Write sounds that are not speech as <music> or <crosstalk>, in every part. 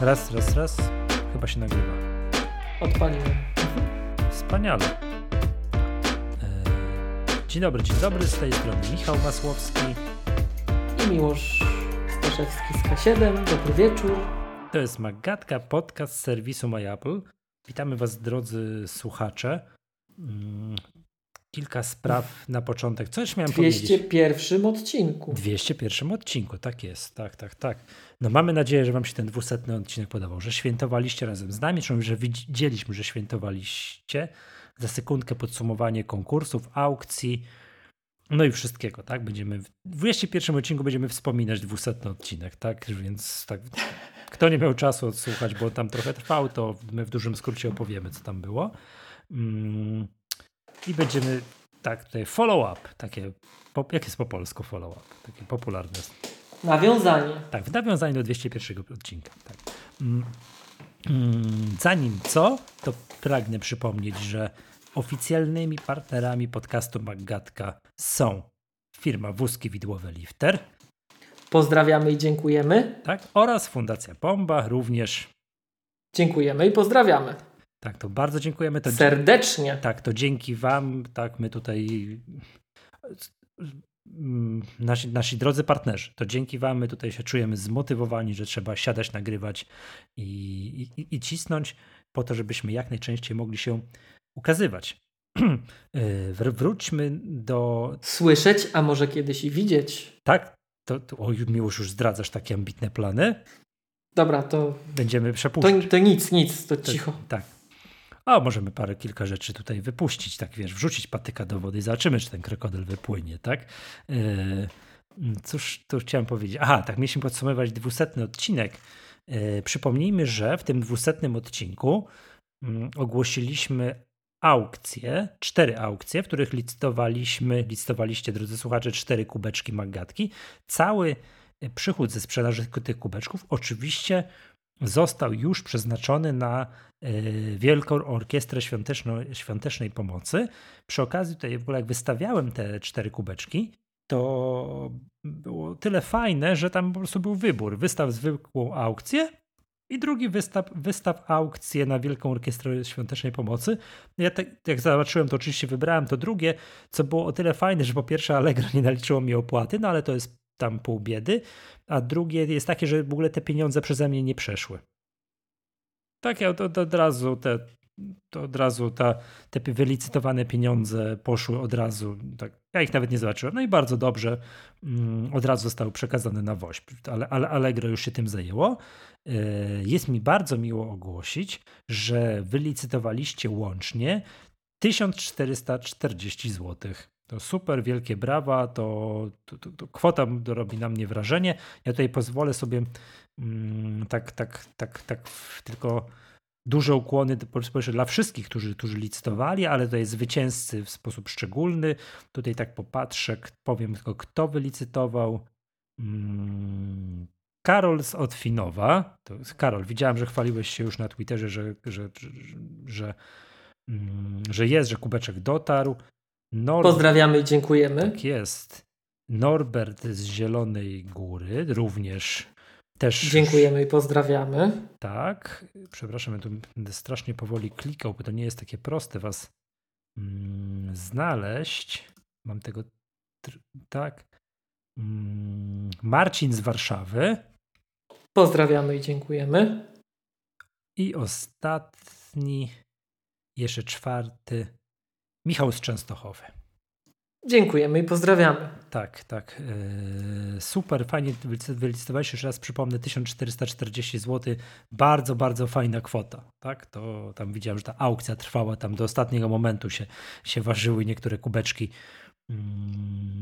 Raz, raz, raz. Chyba się nagrywa. Odpaliłem. Wspaniale. E, dzień dobry, dzień dobry. Z tej strony Michał Masłowski. I Miłosz Staszewski z K7. Dobry wieczór. To jest Magatka, podcast z serwisu MyApple. Witamy Was, drodzy słuchacze. Kilka spraw na początek. Co już miałem 201 powiedzieć? odcinku. 201 odcinku, tak jest, tak, tak, tak. No mamy nadzieję, że Wam się ten 200 odcinek podobał, że świętowaliście razem z nami, że widzieliśmy, że świętowaliście. Za sekundkę podsumowanie konkursów, aukcji, no i wszystkiego, tak? Będziemy w 21 odcinku będziemy wspominać 200 odcinek, tak? Więc tak, kto nie miał czasu odsłuchać, bo tam trochę trwał, to my w dużym skrócie opowiemy, co tam było. Mm. I będziemy, tak, tutaj follow-up, takie, po, jak jest po polsku follow-up? Takie popularne. Nawiązanie. Tak, w nawiązaniu do 201 odcinka. Tak. Mm, mm, zanim co, to pragnę przypomnieć, że oficjalnymi partnerami podcastu Maggatka są firma Wózki Widłowe Lifter. Pozdrawiamy i dziękujemy. Tak, oraz Fundacja Pomba również. Dziękujemy i pozdrawiamy. Tak, to bardzo dziękujemy. To Serdecznie. Tak, to dzięki Wam, tak, my tutaj, mm, nasi, nasi drodzy partnerzy, to dzięki Wam my tutaj się czujemy zmotywowani, że trzeba siadać, nagrywać i, i, i cisnąć po to, żebyśmy jak najczęściej mogli się ukazywać. <clears throat> Wróćmy do. Słyszeć, a może kiedyś i widzieć. Tak, to, to o, Miłosz, już zdradzasz takie ambitne plany. Dobra, to. Będziemy przepuszczać. To, to nic, nic, to, to cicho. Tak. A możemy parę, kilka rzeczy tutaj wypuścić, tak wiesz, wrzucić patyka do wody i zobaczymy, czy ten krokodyl wypłynie, tak? Yy, cóż tu chciałem powiedzieć? Aha, tak, mieliśmy podsumować dwusetny odcinek. Yy, przypomnijmy, że w tym dwusetnym odcinku yy, ogłosiliśmy aukcje, cztery aukcje, w których licytowaliśmy, licytowaliście, drodzy słuchacze, cztery kubeczki magatki. Cały przychód ze sprzedaży tych kubeczków oczywiście został już przeznaczony na e, Wielką Orkiestrę Świątecznej Pomocy. Przy okazji tutaj w ogóle jak wystawiałem te cztery kubeczki, to było tyle fajne, że tam po prostu był wybór. Wystaw zwykłą aukcję i drugi wystaw, wystaw aukcję na Wielką Orkiestrę Świątecznej Pomocy. Ja tak, jak zobaczyłem, to oczywiście wybrałem to drugie, co było o tyle fajne, że po pierwsze Allegro nie naliczyło mi opłaty, no ale to jest tam pół biedy, a drugie jest takie, że w ogóle te pieniądze przeze mnie nie przeszły. Tak, ja to, to od razu te, to od razu ta, te wylicytowane pieniądze poszły od razu. Tak, ja ich nawet nie zobaczyłem. No i bardzo dobrze mm, od razu zostały przekazane na WOŚP, ale, ale Allegro już się tym zajęło. E, jest mi bardzo miło ogłosić, że wylicytowaliście łącznie 1440 złotych. To super, wielkie brawa, to, to, to, to kwota robi na mnie wrażenie. Ja tutaj pozwolę sobie mm, tak, tak, tak, tak tylko duże ukłony dla wszystkich, którzy, którzy licytowali, ale tutaj zwycięzcy w sposób szczególny. Tutaj tak popatrzę, powiem tylko kto wylicytował. Mm, Karol z Otwinowa. To jest Karol, widziałem, że chwaliłeś się już na Twitterze, że, że, że, że, mm, że jest, że kubeczek dotarł. Pozdrawiamy i dziękujemy. Tak jest. Norbert z Zielonej Góry również też. Dziękujemy i pozdrawiamy. Tak. Przepraszam, ja tu będę strasznie powoli klikał, bo to nie jest takie proste was mm, znaleźć. Mam tego. Tak. Mm, Marcin z Warszawy. Pozdrawiamy i dziękujemy. I ostatni, jeszcze czwarty, Michał z Częstochowy. Dziękujemy i pozdrawiamy. Tak, tak. Yy, super, fajnie wylicytowałeś. Jeszcze raz przypomnę, 1440 zł. Bardzo, bardzo fajna kwota. Tak, to tam widziałem, że ta aukcja trwała tam do ostatniego momentu się, się ważyły niektóre kubeczki. Yy,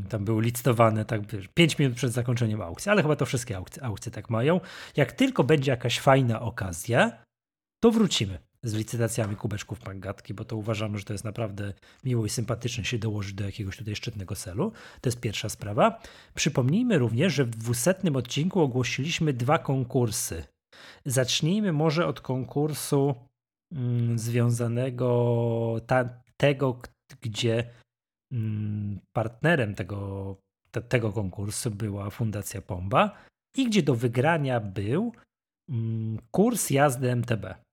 tam były licytowane tak 5 minut przed zakończeniem aukcji, ale chyba to wszystkie aukcje, aukcje tak mają. Jak tylko będzie jakaś fajna okazja, to wrócimy z licytacjami kubeczków Mangatki, bo to uważamy, że to jest naprawdę miło i sympatycznie się dołożyć do jakiegoś tutaj szczytnego celu. To jest pierwsza sprawa. Przypomnijmy również, że w dwusetnym odcinku ogłosiliśmy dwa konkursy. Zacznijmy może od konkursu mm, związanego ta, tego, gdzie mm, partnerem tego, te, tego konkursu była Fundacja Pomba i gdzie do wygrania był mm, kurs jazdy MTB.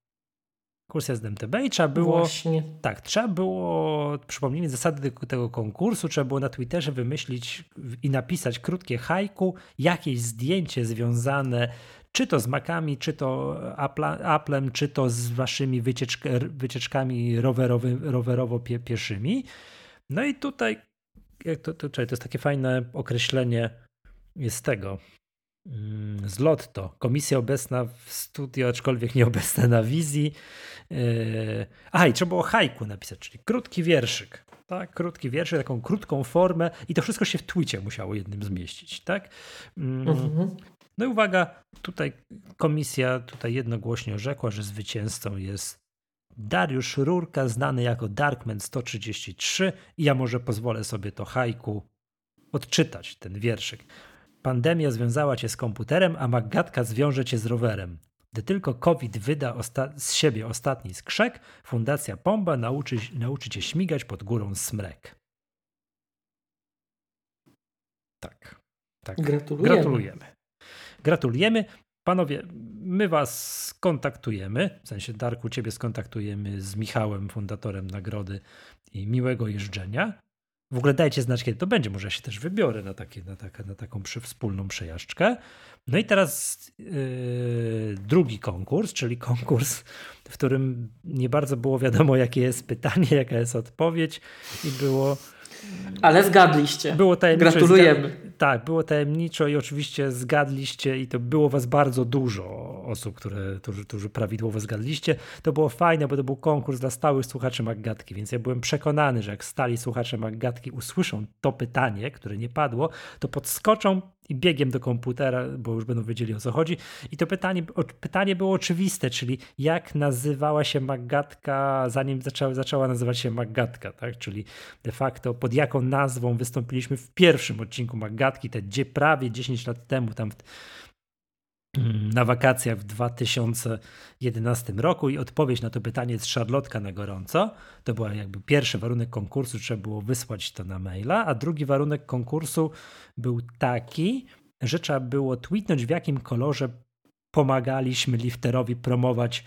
Kurs jazdy MTB i trzeba było. Właśnie. Tak, trzeba było, przypomnienie zasady tego konkursu, trzeba było na Twitterze wymyślić i napisać krótkie hajku, jakieś zdjęcie związane czy to z Macami, czy to Applem, czy to z waszymi wycieczk wycieczkami rowerowy, rowerowo-pieszymi. No i tutaj jak to, to, to jest takie fajne określenie z tego, z Lotto. Komisja obecna w studio, aczkolwiek nieobecna na wizji. Yy, aha, i trzeba było hajku napisać, czyli krótki wierszyk. Tak, krótki wierszyk, taką krótką formę i to wszystko się w twicie musiało jednym zmieścić, tak? Mm, mhm. No i uwaga, tutaj komisja tutaj jednogłośnie orzekła, że zwycięzcą jest Dariusz Rurka, znany jako Darkman 133 i ja może pozwolę sobie to hajku odczytać, ten wierszyk. Pandemia związała cię z komputerem, a Magatka zwiąże cię z rowerem. Gdy tylko COVID wyda z siebie ostatni skrzek, Fundacja Pomba nauczy, nauczy cię śmigać pod górą smrek. Tak. tak. Gratulujemy. Gratulujemy. Gratulujemy. Panowie, my was skontaktujemy, w sensie Darku, ciebie skontaktujemy z Michałem, fundatorem nagrody i miłego jeżdżenia. W ogóle dajcie znać, kiedy to będzie. Może ja się też wybiorę na, takie, na, taka, na taką przy, wspólną przejażdżkę. No i teraz yy, drugi konkurs, czyli konkurs, w którym nie bardzo było wiadomo, jakie jest pytanie, jaka jest odpowiedź i było ale zgadliście. Było tajemniczo. Gratulujemy. tak, było tajemniczo i oczywiście zgadliście i to było was bardzo dużo osób, które, którzy, którzy prawidłowo zgadliście. To było fajne, bo to był konkurs dla stałych słuchaczy Maggatki, więc ja byłem przekonany, że jak stali słuchacze Maggatki usłyszą to pytanie, które nie padło, to podskoczą i biegiem do komputera, bo już będą wiedzieli o co chodzi. I to pytanie, pytanie było oczywiste, czyli jak nazywała się Maggatka, zanim zaczęła, zaczęła nazywać się Maggatka, tak? Czyli de facto pod jaką nazwą wystąpiliśmy w pierwszym odcinku Maggatki, te gdzie prawie 10 lat temu, tam mm, na wakacjach w 2011 roku i odpowiedź na to pytanie jest szarlotka na gorąco. To był jakby pierwszy warunek konkursu, trzeba było wysłać to na maila, a drugi warunek konkursu był taki, że trzeba było tweetnąć w jakim kolorze pomagaliśmy lifterowi promować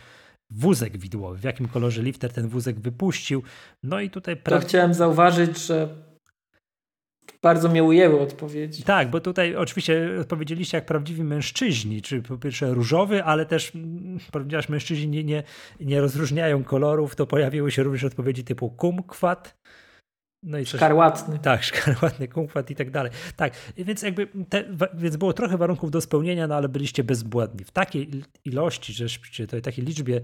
wózek widłowy, w jakim kolorze lifter ten wózek wypuścił. No i tutaj... Pra... To chciałem zauważyć, że bardzo mnie ujęły odpowiedzi. Tak, bo tutaj oczywiście odpowiedzieliście jak prawdziwi mężczyźni, czy po pierwsze różowy, ale też, ponieważ mężczyźni nie, nie, nie rozróżniają kolorów, to pojawiły się również odpowiedzi typu kumkwat, no i coś, szkarłatny. Tak, szkarłatny kumkwat i tak dalej. Tak, więc jakby te, więc było trochę warunków do spełnienia, no ale byliście bezbłędni. W takiej ilości, że czy takiej liczbie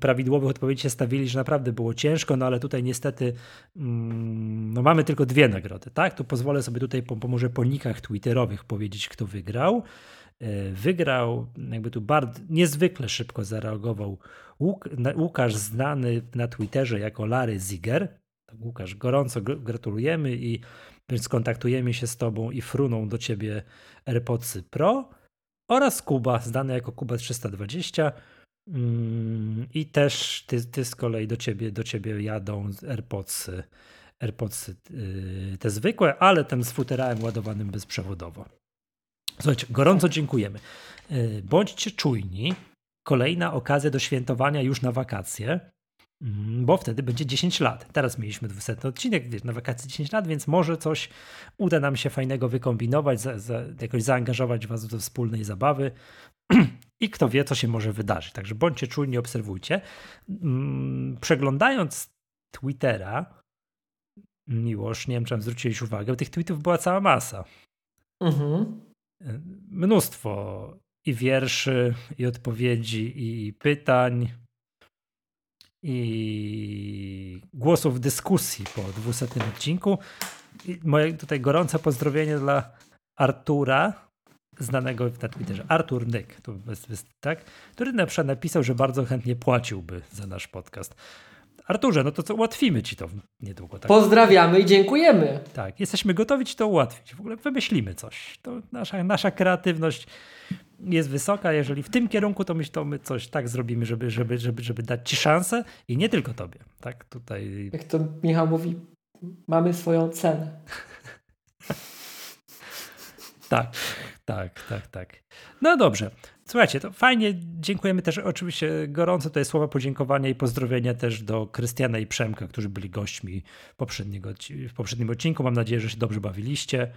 prawidłowych odpowiedzi się stawili, że naprawdę było ciężko, no ale tutaj niestety mm, no mamy tylko dwie nagrody, tak? To pozwolę sobie tutaj po, po może po nikach twitterowych powiedzieć, kto wygrał. E, wygrał, jakby tu bardzo niezwykle szybko zareagował Łuk, Łukasz, znany na Twitterze jako Larry Ziger. Tak, Łukasz, gorąco gratulujemy i skontaktujemy się z Tobą i fruną do Ciebie AirPodsy Pro oraz Kuba, znany jako Kuba 320 Mm, I też ty, ty z kolei do ciebie, do ciebie jadą AirPodsy, AirPodsy te zwykłe, ale ten z futerałem ładowanym bezprzewodowo. Słuchajcie, gorąco dziękujemy. Yy, bądźcie czujni. Kolejna okazja do świętowania już na wakacje, mm, bo wtedy będzie 10 lat. Teraz mieliśmy 200 odcinek, wiesz, na wakacje 10 lat, więc może coś uda nam się fajnego wykombinować, za, za, jakoś zaangażować was do wspólnej zabawy. <clears throat> i kto wie, co się może wydarzyć. Także bądźcie czujni, obserwujcie. Mm, przeglądając Twittera, Miłosz, nie wiem, czy zwróciłeś uwagę, tych tweetów była cała masa. Mhm. Mnóstwo i wierszy, i odpowiedzi, i pytań, i głosów dyskusji po 200 odcinku. I moje tutaj gorące pozdrowienie dla Artura, znanego na Twitterze, Artur Nyk, to jest, tak, który na przykład napisał, że bardzo chętnie płaciłby za nasz podcast. Arturze, no to co, ułatwimy ci to niedługo. Tak? Pozdrawiamy i dziękujemy. Tak, jesteśmy gotowi ci to ułatwić. W ogóle wymyślimy coś. To nasza, nasza kreatywność jest wysoka. Jeżeli w tym kierunku, to my, to my coś tak zrobimy, żeby, żeby, żeby, żeby dać ci szansę i nie tylko tobie. Tak, tutaj. Jak to Michał mówi, mamy swoją cenę. <laughs> tak. Tak, tak, tak. No dobrze. Słuchajcie, to fajnie, dziękujemy też oczywiście gorąco tutaj słowa podziękowania i pozdrowienia też do Krystiana i Przemka, którzy byli gośćmi poprzedniego, w poprzednim odcinku. Mam nadzieję, że się dobrze bawiliście.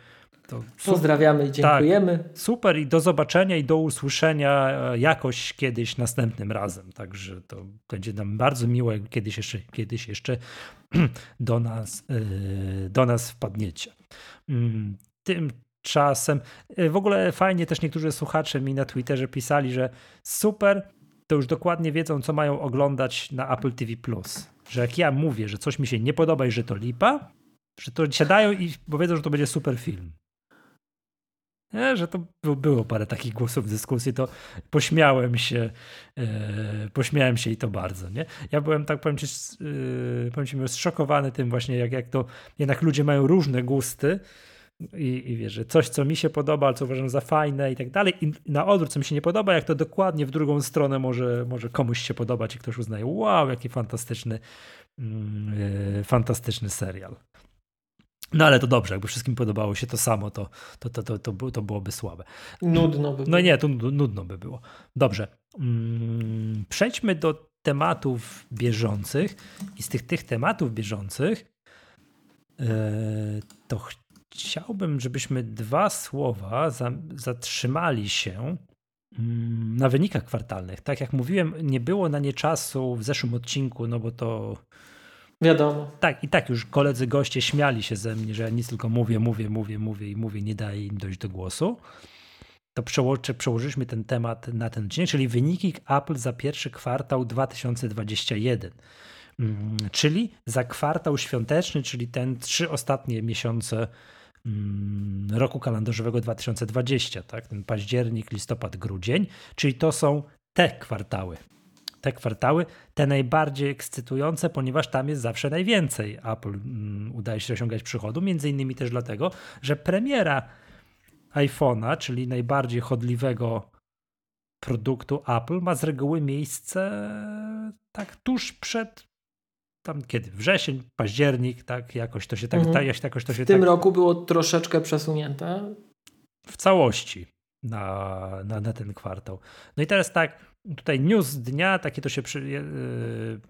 To Pozdrawiamy i dziękujemy. Tak, super i do zobaczenia i do usłyszenia e, jakoś kiedyś następnym razem. Także to będzie nam bardzo miło, jak kiedyś jeszcze, kiedyś jeszcze <clears throat> do, nas, e, do nas wpadniecie. Mm, tymczasem e, w ogóle fajnie też niektórzy słuchacze mi na Twitterze pisali, że super, to już dokładnie wiedzą, co mają oglądać na Apple TV. Że jak ja mówię, że coś mi się nie podoba i że to lipa, że to siadają i powiedzą, że to będzie super film. Nie, że to było parę takich głosów w dyskusji, to pośmiałem się, e, pośmiałem się i to bardzo, nie? Ja byłem, tak powiem ci, e, powiem ci zszokowany tym właśnie, jak, jak to jednak ludzie mają różne gusty i, i wiesz, że coś, co mi się podoba, co uważam za fajne i tak dalej i na odwrót, co mi się nie podoba, jak to dokładnie w drugą stronę może, może komuś się podobać i ktoś uznaje, wow, jaki fantastyczny, e, fantastyczny serial. No ale to dobrze, jakby wszystkim podobało się to samo, to, to, to, to, to, to byłoby słabe. Nudno by było. No nie, to nudno by było. Dobrze. Mm, przejdźmy do tematów bieżących i z tych, tych tematów bieżących yy, to chciałbym, żebyśmy dwa słowa za, zatrzymali się mm, na wynikach kwartalnych. Tak jak mówiłem, nie było na nie czasu w zeszłym odcinku, no bo to Wiadomo. Tak, i tak już koledzy goście śmiali się ze mnie, że ja nic tylko mówię, mówię, mówię, mówię i mówię, nie daję im dojść do głosu. To przełożyliśmy ten temat na ten dzień, czyli wyniki Apple za pierwszy kwartał 2021. Mm, czyli za kwartał świąteczny, czyli ten trzy ostatnie miesiące roku kalendarzowego 2020, tak? Ten październik, listopad, grudzień, czyli to są te kwartały. Te kwartały, te najbardziej ekscytujące, ponieważ tam jest zawsze najwięcej. Apple um, udaje się osiągać przychodu, między innymi też dlatego, że premiera iPhone'a, czyli najbardziej chodliwego produktu Apple, ma z reguły miejsce tak tuż przed tam kiedy? Wrzesień, październik, tak? Jakoś to się tak... Mhm. Ta, jakoś to się w tym tak, roku było troszeczkę przesunięte. W całości na, na, na ten kwartał. No i teraz tak, tutaj news dnia, taki to się przy, yy,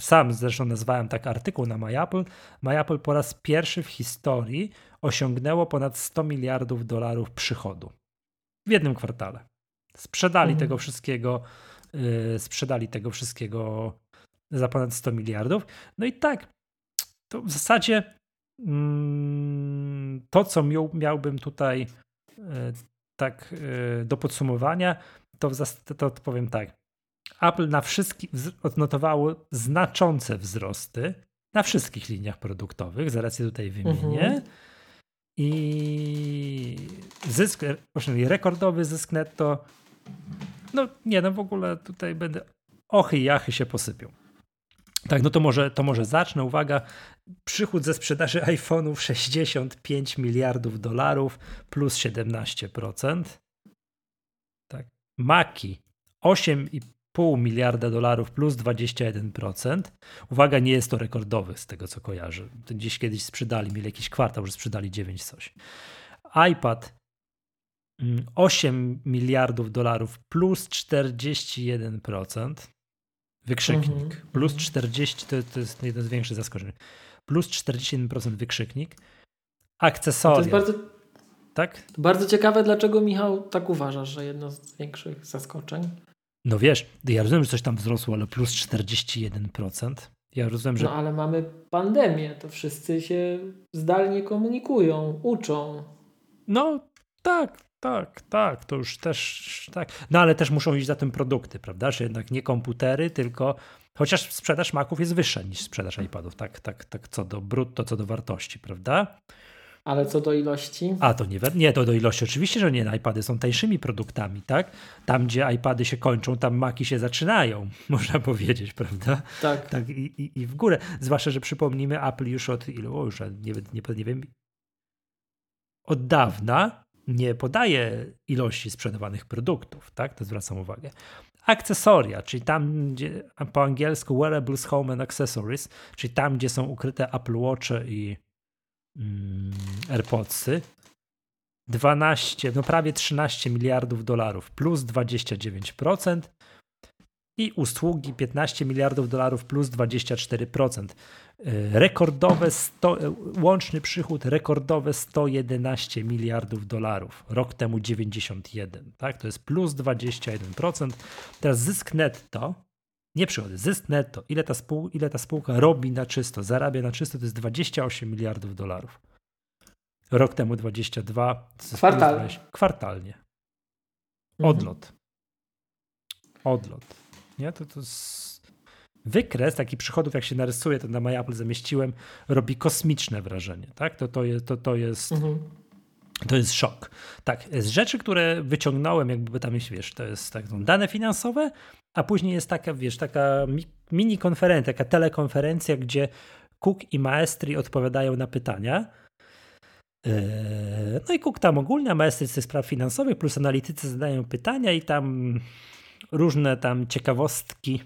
sam zresztą nazwałem tak artykuł na MyApple. MyApple po raz pierwszy w historii osiągnęło ponad 100 miliardów dolarów przychodu w jednym kwartale. Sprzedali mhm. tego wszystkiego, yy, sprzedali tego wszystkiego za ponad 100 miliardów. No i tak, to w zasadzie mm, to, co miał, miałbym tutaj yy, tak y, do podsumowania, to, to, to powiem tak. Apple na wszystkich odnotowało znaczące wzrosty na wszystkich liniach produktowych, zaraz je tutaj wymienię. Mhm. I zysk, rekordowy zysk netto. No nie, no w ogóle tutaj będę ochy i jachy się posypią. Tak, no to może, to może zacznę. Uwaga, przychód ze sprzedaży iPhone'ów 65 miliardów dolarów plus 17%. Tak. Maki 8,5 miliarda dolarów plus 21%. Uwaga, nie jest to rekordowy z tego co kojarzę. Gdzieś kiedyś sprzedali, mieli jakiś kwartał, że sprzedali 9 coś. iPad 8 mm, miliardów dolarów plus 41%. Wykrzyknik. Mhm. Plus 40 to, to jest jedno z większych zaskoczeń. Plus 41% wykrzyknik. Akcesoria. To jest bardzo, tak? bardzo ciekawe, dlaczego Michał tak uważasz, że jedno z większych zaskoczeń. No wiesz, ja rozumiem, że coś tam wzrosło, ale plus 41%. Ja rozumiem, że. No ale mamy pandemię, to wszyscy się zdalnie komunikują, uczą. No tak, tak, tak, to już też tak. No ale też muszą iść za tym produkty, prawda? Że jednak nie komputery, tylko chociaż sprzedaż Maców jest wyższa niż sprzedaż iPadów, tak, tak, tak co do brutto, co do wartości, prawda? Ale co do ilości? A to nie, nie, to do ilości oczywiście, że nie. iPady są tańszymi produktami, tak? Tam, gdzie iPady się kończą, tam Maki się zaczynają, <laughs> można powiedzieć, prawda? Tak. tak i, i, i w górę. Zwłaszcza, że przypomnijmy, Apple już od ilu, o, już nie, nie, nie wiem, od dawna nie podaje ilości sprzedawanych produktów, tak? To zwracam uwagę. Akcesoria, czyli tam, gdzie po angielsku wearables, home and accessories, czyli tam, gdzie są ukryte Apple Watche i mm, AirPodsy, 12, no prawie 13 miliardów dolarów, plus 29%. I usługi 15 miliardów dolarów plus 24%. E, rekordowe 100, e, łączny przychód rekordowe 111 miliardów dolarów. Rok temu 91, tak? To jest plus 21%. Teraz zysk netto, nie przychody, zysk netto, ile ta, spół, ile ta spółka robi na czysto, zarabia na czysto, to jest 28 miliardów dolarów. Rok temu 22. Kwartalnie. Kwartalnie. Mhm. Odlot. Odlot. Nie? To, to jest wykres takich przychodów, jak się narysuje, to na MyApple zamieściłem, robi kosmiczne wrażenie. Tak? To, to, jest, to, to jest. Mhm. To jest szok. Tak, z rzeczy, które wyciągnąłem, jakby tam, wiesz, to jest tak, dane finansowe, a później jest taka, wiesz, taka mini konferencja, taka telekonferencja, gdzie Cook i Maestri odpowiadają na pytania. Eee, no i Cook tam ogólnie, a Maestri ze spraw finansowych, plus analitycy zadają pytania i tam różne tam ciekawostki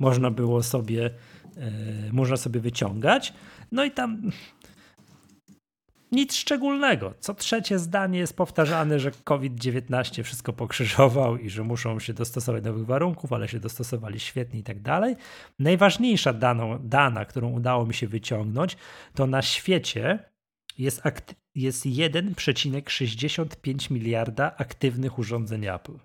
można było sobie, e, można sobie wyciągać. No i tam nic szczególnego. Co trzecie zdanie jest powtarzane, że COVID-19 wszystko pokrzyżował i że muszą się dostosować do nowych warunków, ale się dostosowali świetnie i tak dalej. Najważniejsza dana, dana którą udało mi się wyciągnąć, to na świecie jest, jest 1,65 miliarda aktywnych urządzeń Apple.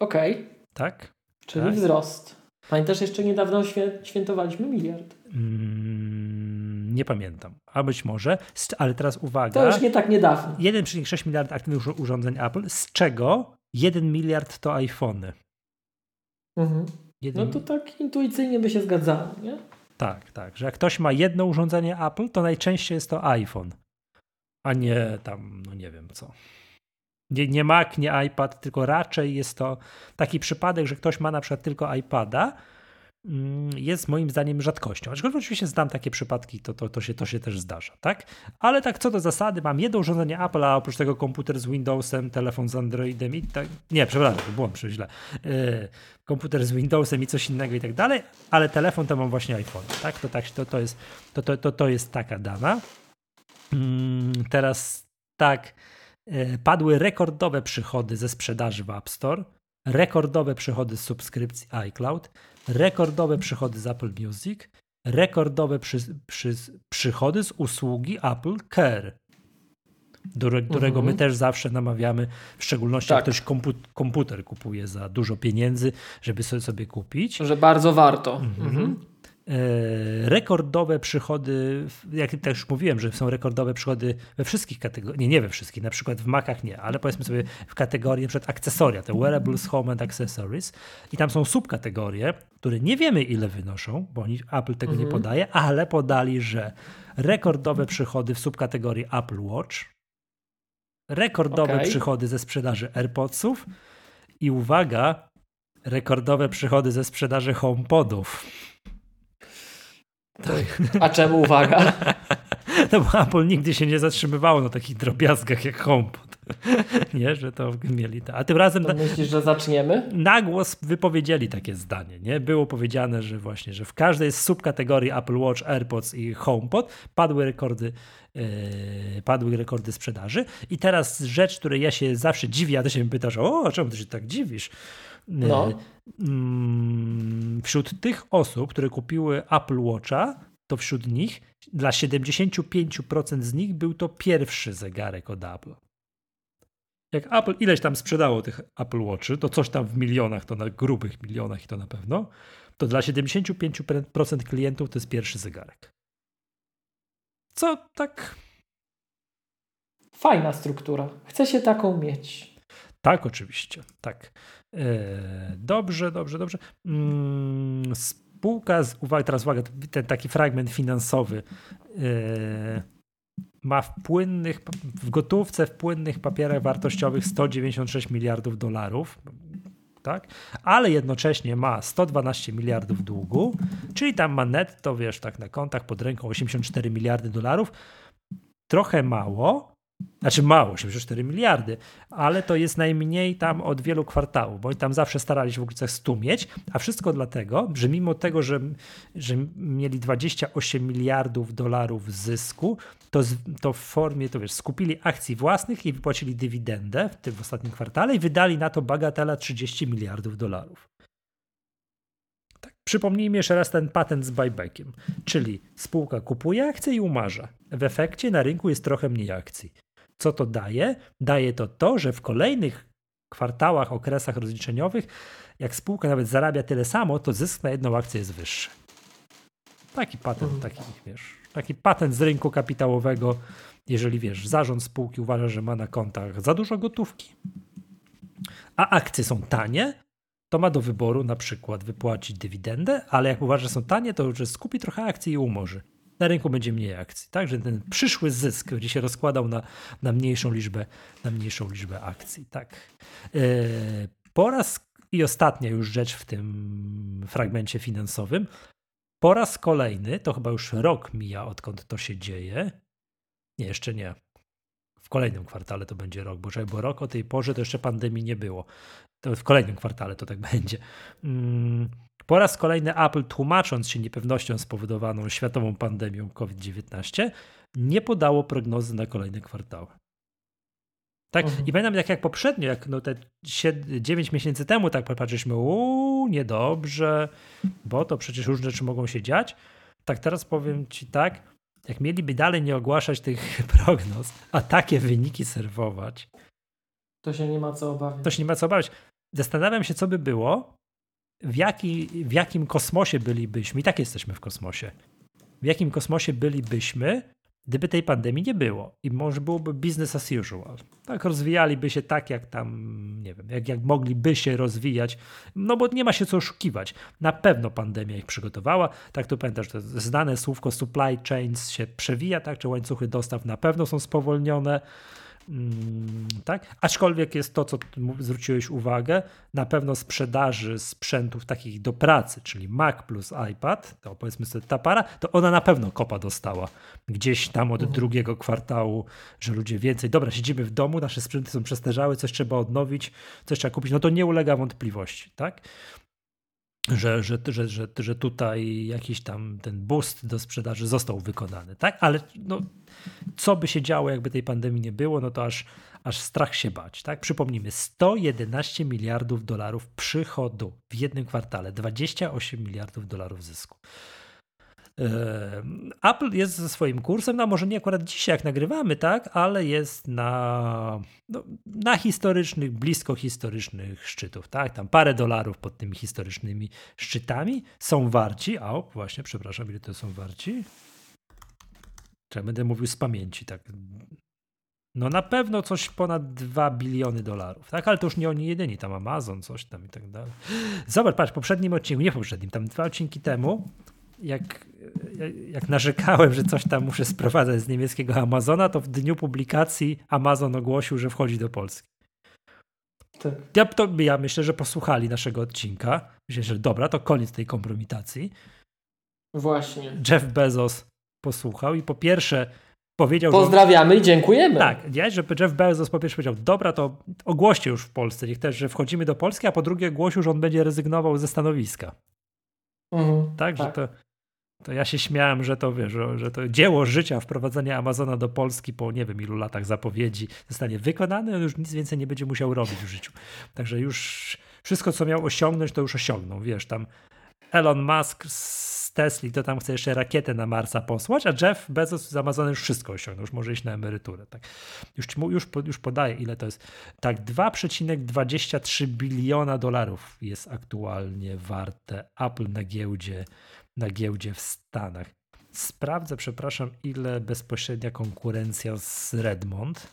Okej. Okay. Tak? Czyli tak? wzrost. Pamiętasz, jeszcze niedawno świętowaliśmy miliard. Mm, nie pamiętam. A być może, ale teraz uwaga. To już nie tak niedawno. 1,6 miliarda aktywnych urządzeń Apple, z czego 1 miliard to iPhony. Mhm. No to tak intuicyjnie by się zgadzało, nie? Tak, tak. Że jak ktoś ma jedno urządzenie Apple, to najczęściej jest to iPhone, a nie tam, no nie wiem co. Nie, nie Mac, nie iPad, tylko raczej jest to taki przypadek, że ktoś ma na przykład tylko iPada, mm, jest moim zdaniem rzadkością. Aczkolwiek oczywiście znam takie przypadki, to, to, to, się, to się też zdarza, tak? Ale tak co do zasady, mam jedno urządzenie Apple, a oprócz tego komputer z Windowsem, telefon z Androidem i tak. Nie, przepraszam, błąd, źle. Yy, komputer z Windowsem i coś innego i tak dalej, ale telefon to mam właśnie iPhone, tak? To, tak, to, to, jest, to, to, to, to jest taka dana. Yy, teraz tak padły rekordowe przychody ze sprzedaży w App Store, rekordowe przychody z subskrypcji iCloud, rekordowe przychody z Apple Music, rekordowe przy, przy, przychody z usługi Apple Care, do którego my mhm. też zawsze namawiamy, w szczególności tak. jak ktoś komputer kupuje za dużo pieniędzy, żeby sobie, sobie kupić. Że bardzo warto. Mhm. Mhm. E, rekordowe przychody, jak też mówiłem, że są rekordowe przychody we wszystkich kategoriach, nie, nie we wszystkich, na przykład w Macach nie, ale powiedzmy sobie w kategorii przykład akcesoria, te wearables, home and accessories i tam są subkategorie, które nie wiemy ile wynoszą, bo oni, Apple tego mhm. nie podaje, ale podali, że rekordowe przychody w subkategorii Apple Watch, rekordowe okay. przychody ze sprzedaży AirPodsów i uwaga, rekordowe przychody ze sprzedaży HomePodów. Tak. <laughs> A czemu uwaga? <laughs> No bo Apple nigdy się nie zatrzymywało na takich drobiazgach jak HomePod. <laughs> Nie, że to mieli. To. A tym razem. To myślisz, że zaczniemy? Na głos wypowiedzieli takie zdanie. Nie? Było powiedziane, że właśnie, że w każdej z subkategorii Apple Watch, AirPods i HomePod padły rekordy, yy, padły rekordy sprzedaży. I teraz rzecz, której ja się zawsze dziwię, a ty się mnie pytasz, o, czemu ty się tak dziwisz? No. Mm, wśród tych osób, które kupiły Apple Watcha, to wśród nich dla 75% z nich był to pierwszy zegarek od Apple. Jak Apple ileś tam sprzedało tych Apple Watchy, to coś tam w milionach, to na grubych milionach i to na pewno, to dla 75% klientów to jest pierwszy zegarek. Co tak. Fajna struktura. Chcę się taką mieć. Tak, oczywiście. Tak. E, dobrze, dobrze, dobrze. Mm, spółka, z, uwaga, teraz uwaga, ten taki fragment finansowy e, ma w płynnych, w gotówce, w płynnych papierach wartościowych 196 miliardów dolarów, tak? ale jednocześnie ma 112 miliardów długu, czyli tam ma netto, wiesz, tak na kontach pod ręką 84 miliardy dolarów. Trochę mało, Znaczy mało, 84 miliardy, ale to jest najmniej tam od wielu kwartałów, bo tam zawsze starali się w okolicach 100 mieć, a wszystko dlatego, że mimo tego, że, że mieli 28 miliardów dolarów zysku, to, to w formie, to wiesz, skupili akcji własnych i wypłacili dywidendę w tym ostatnim kwartale i wydali na to bagatela 30 miliardów dolarów. Tak. Przypomnijmy jeszcze raz ten patent z buybackiem, czyli spółka kupuje akcje i umarza. W efekcie na rynku jest trochę mniej akcji. Co to daje? Daje to to, że w kolejnych kwartałach, okresach rozliczeniowych, jak spółka nawet zarabia tyle samo, to zysk na jedną akcję jest wyższy. Taki patent, mhm. taki, wiesz, taki patent z rynku kapitałowego, jeżeli wiesz, zarząd spółki uważa, że ma na kontach za dużo gotówki, a akcje są tanie, to ma do wyboru na przykład wypłacić dywidendę, ale jak uważa, że są tanie, to już skupi trochę akcji i umorzy na rynku będzie mniej akcji. Tak, że ten przyszły zysk będzie się rozkładał na, na, mniejszą, liczbę, na mniejszą liczbę akcji. Tak. E, po raz i ostatnia już rzecz w tym fragmencie finansowym. Po raz kolejny, to chyba już rok mija, odkąd to się dzieje. Nie, jeszcze nie. W kolejnym kwartale to będzie rok, bo, bo rok o tej porze to jeszcze pandemii nie było. To w kolejnym kwartale to tak <laughs> będzie. Po raz kolejny Apple, tłumacząc się niepewnością spowodowaną światową pandemią COVID-19, nie podało prognozy na kolejne kwartały. Tak? Mhm. I pamiętam, jak, jak poprzednio, jak no te 9 miesięcy temu, tak popatrzyliśmy, uuu, niedobrze, bo to przecież różne rzeczy mogą się dziać. Tak teraz powiem ci tak, jak mieliby dalej nie ogłaszać tych <laughs> prognoz, a takie wyniki serwować, to się nie ma co obawiać. To się nie ma co obawiać. Zastanawiam się, co by było, w, jaki, w jakim kosmosie bylibyśmy, i tak jesteśmy w kosmosie, w jakim kosmosie bylibyśmy, gdyby tej pandemii nie było i może byłoby business as usual. Tak, rozwijaliby się tak, jak tam, nie wiem, jak, jak mogliby się rozwijać, no bo nie ma się co oszukiwać. Na pewno pandemia ich przygotowała. Tak tu pamiętasz, to znane słówko supply chains się przewija, tak, czy łańcuchy dostaw na pewno są spowolnione. Mm, tak? Aczkolwiek jest to, co zwróciłeś uwagę, na pewno sprzedaży sprzętów takich do pracy, czyli Mac plus iPad, to powiedzmy sobie ta para, to ona na pewno kopa dostała gdzieś tam od mhm. drugiego kwartału, że ludzie więcej, dobra, siedzimy w domu, nasze sprzęty są przestarzały, coś trzeba odnowić, coś trzeba kupić, no to nie ulega wątpliwości, tak? Że, że, że, że, że tutaj jakiś tam ten boost do sprzedaży został wykonany, tak? Ale no, co by się działo, jakby tej pandemii nie było, no to aż, aż strach się bać, tak? Przypomnijmy, 111 miliardów dolarów przychodu w jednym kwartale, 28 miliardów dolarów zysku. Apple jest ze swoim kursem, no może nie akurat dzisiaj jak nagrywamy, tak, ale jest na, no, na historycznych, blisko historycznych szczytów, tak, tam parę dolarów pod tymi historycznymi szczytami są warci, a właśnie, przepraszam, ile to są warci? Czy ja będę mówił z pamięci, tak. No na pewno coś ponad 2 biliony dolarów, tak? Ale to już nie oni jedyni, tam Amazon, coś tam i tak dalej. Zobacz, patrz, w poprzednim odcinku, nie w poprzednim, tam dwa odcinki temu jak, jak narzekałem, że coś tam muszę sprowadzać z niemieckiego Amazona, to w dniu publikacji Amazon ogłosił, że wchodzi do Polski. Tak. Ja, to, ja myślę, że posłuchali naszego odcinka. Myślę, że dobra, to koniec tej kompromitacji. Właśnie. Jeff Bezos posłuchał i po pierwsze powiedział. Pozdrawiamy że, i dziękujemy. Tak, nie, że Jeff Bezos po pierwsze powiedział, dobra, to ogłoście już w Polsce, niech też, że wchodzimy do Polski, a po drugie ogłosił, że on będzie rezygnował ze stanowiska. Mhm, tak, tak, że to to ja się śmiałem, że to wiesz, że to dzieło życia, wprowadzenie Amazona do Polski po nie wiem ilu latach zapowiedzi zostanie wykonane, on już nic więcej nie będzie musiał robić w życiu. Także już wszystko, co miał osiągnąć, to już osiągnął. Wiesz, tam Elon Musk z Tesli to tam chce jeszcze rakietę na Marsa posłać, a Jeff Bezos z Amazona już wszystko osiągnął, już może iść na emeryturę. Tak. Już, już, już podaję, ile to jest. Tak, 2,23 biliona dolarów jest aktualnie warte Apple na giełdzie na giełdzie w Stanach. Sprawdzę, przepraszam, ile bezpośrednia konkurencja z Redmond,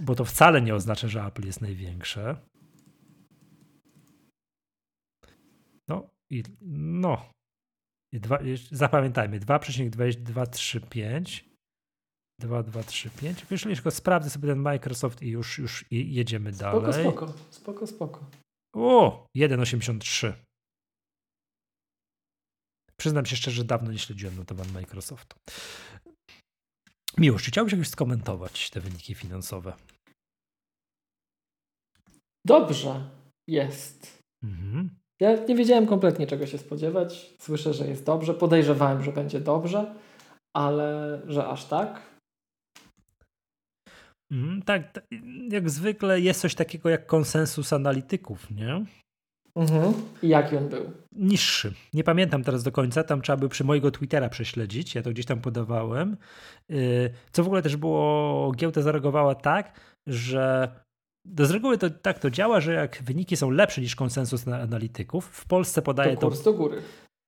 bo to wcale nie oznacza, że Apple jest największe. No i no. I dwa, zapamiętajmy, 2,2235 2235. Wiesz, tylko sprawdzę sobie ten Microsoft i już, już jedziemy dalej. Spoko, spoko, spoko, spoko. O, 1,83. Przyznam się szczerze, że dawno nie śledziłem notowań Microsoftu. Miłosz, czy chciałbyś jakoś skomentować te wyniki finansowe? Dobrze jest. Mhm. Ja nie wiedziałem kompletnie czego się spodziewać. Słyszę, że jest dobrze. Podejrzewałem, że będzie dobrze, ale że aż tak. Tak, tak, jak zwykle jest coś takiego jak konsensus analityków, nie? Mhm. I jaki on był? Niższy. Nie pamiętam teraz do końca, tam trzeba by przy mojego Twittera prześledzić, ja to gdzieś tam podawałem. Y, co w ogóle też było, giełda zareagowała tak, że z reguły to tak to działa, że jak wyniki są lepsze niż konsensus analityków, w Polsce podaje to kurs to, do góry.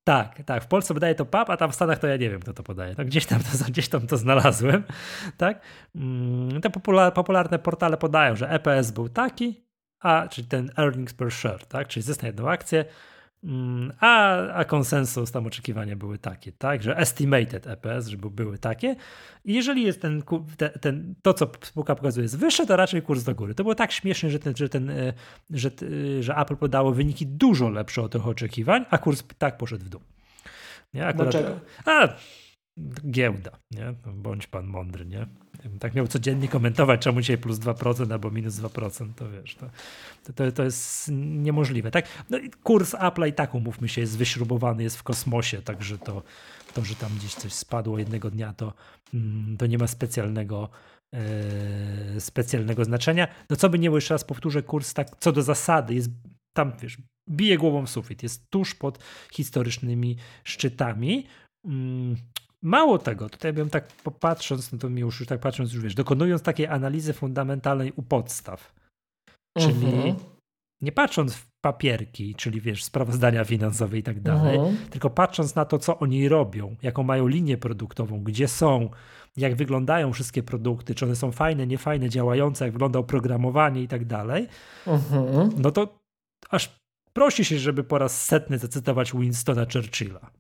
Tak, tak. W Polsce podaje to PAP, a tam w Stanach to ja nie wiem, kto to podaje. No, gdzieś, tam to, gdzieś tam to znalazłem. Tak? Mm, te popularne portale podają, że EPS był taki, a czyli ten earnings per share, tak? czyli zysk na jedną akcję, Mm, a, a konsensus, tam oczekiwania były takie, tak, że estimated EPS, żeby były takie. I jeżeli jest ten, ten, ten, to, co spółka pokazuje, jest wyższe, to raczej kurs do góry. To było tak śmiesznie, że, ten, że, ten, e, że, że Apple podało wyniki dużo lepsze od tych oczekiwań, a kurs tak poszedł w dół. Nie? Akurat, Dlaczego? A, giełda, nie? Bądź pan mądry, nie? Jakbym tak miał codziennie komentować, czemu dzisiaj plus 2% albo minus 2%, to wiesz, to, to, to jest niemożliwe, tak? No i kurs Apple i tak, umówmy się, jest wyśrubowany, jest w kosmosie, także to, to że tam gdzieś coś spadło jednego dnia, to, mm, to nie ma specjalnego e, specjalnego znaczenia. No co by nie było, jeszcze raz powtórzę, kurs tak co do zasady jest tam, wiesz, bije głową w sufit, jest tuż pod historycznymi szczytami. Mało tego, tutaj bym tak popatrząc, no to mi już, już tak patrząc, już wiesz, dokonując takiej analizy fundamentalnej u podstaw, czyli mhm. nie patrząc w papierki, czyli wiesz, sprawozdania finansowe i tak dalej, mhm. tylko patrząc na to, co oni robią, jaką mają linię produktową, gdzie są, jak wyglądają wszystkie produkty, czy one są fajne, niefajne, działające, jak wygląda oprogramowanie i tak dalej, mhm. no to aż prosi się, żeby po raz setny zacytować Winstona Churchilla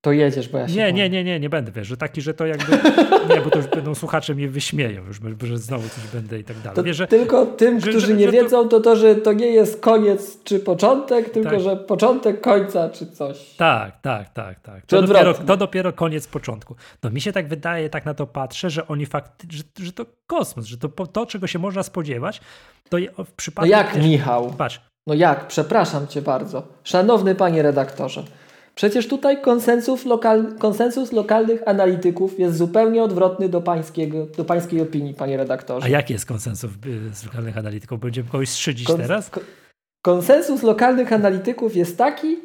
to jedziesz, bo ja się. Nie, nie, nie, nie, nie będę, wiesz, że taki, że to jakby. <laughs> nie, bo to już będą słuchacze mnie wyśmieją, już, że znowu coś będę i tak dalej. Wiesz, że, tylko tym, że, którzy że, nie że wiedzą, to... to to, że to nie jest koniec czy początek, tylko tak. że początek końca czy coś. Tak, tak, tak, tak. To dopiero, to dopiero koniec początku. No mi się tak wydaje, tak na to patrzę, że oni fakt, że, że to kosmos, że to, to, czego się można spodziewać, to w przypadku. No jak, też, Michał? Patrz. No jak, przepraszam cię bardzo. Szanowny panie redaktorze. Przecież tutaj konsensus, lokal, konsensus lokalnych analityków jest zupełnie odwrotny do, pańskiego, do pańskiej opinii, panie redaktorze. A jaki jest konsensus y, z lokalnych analityków? Będziemy kogoś strzydzić Kons teraz? konsensus lokalnych analityków jest taki,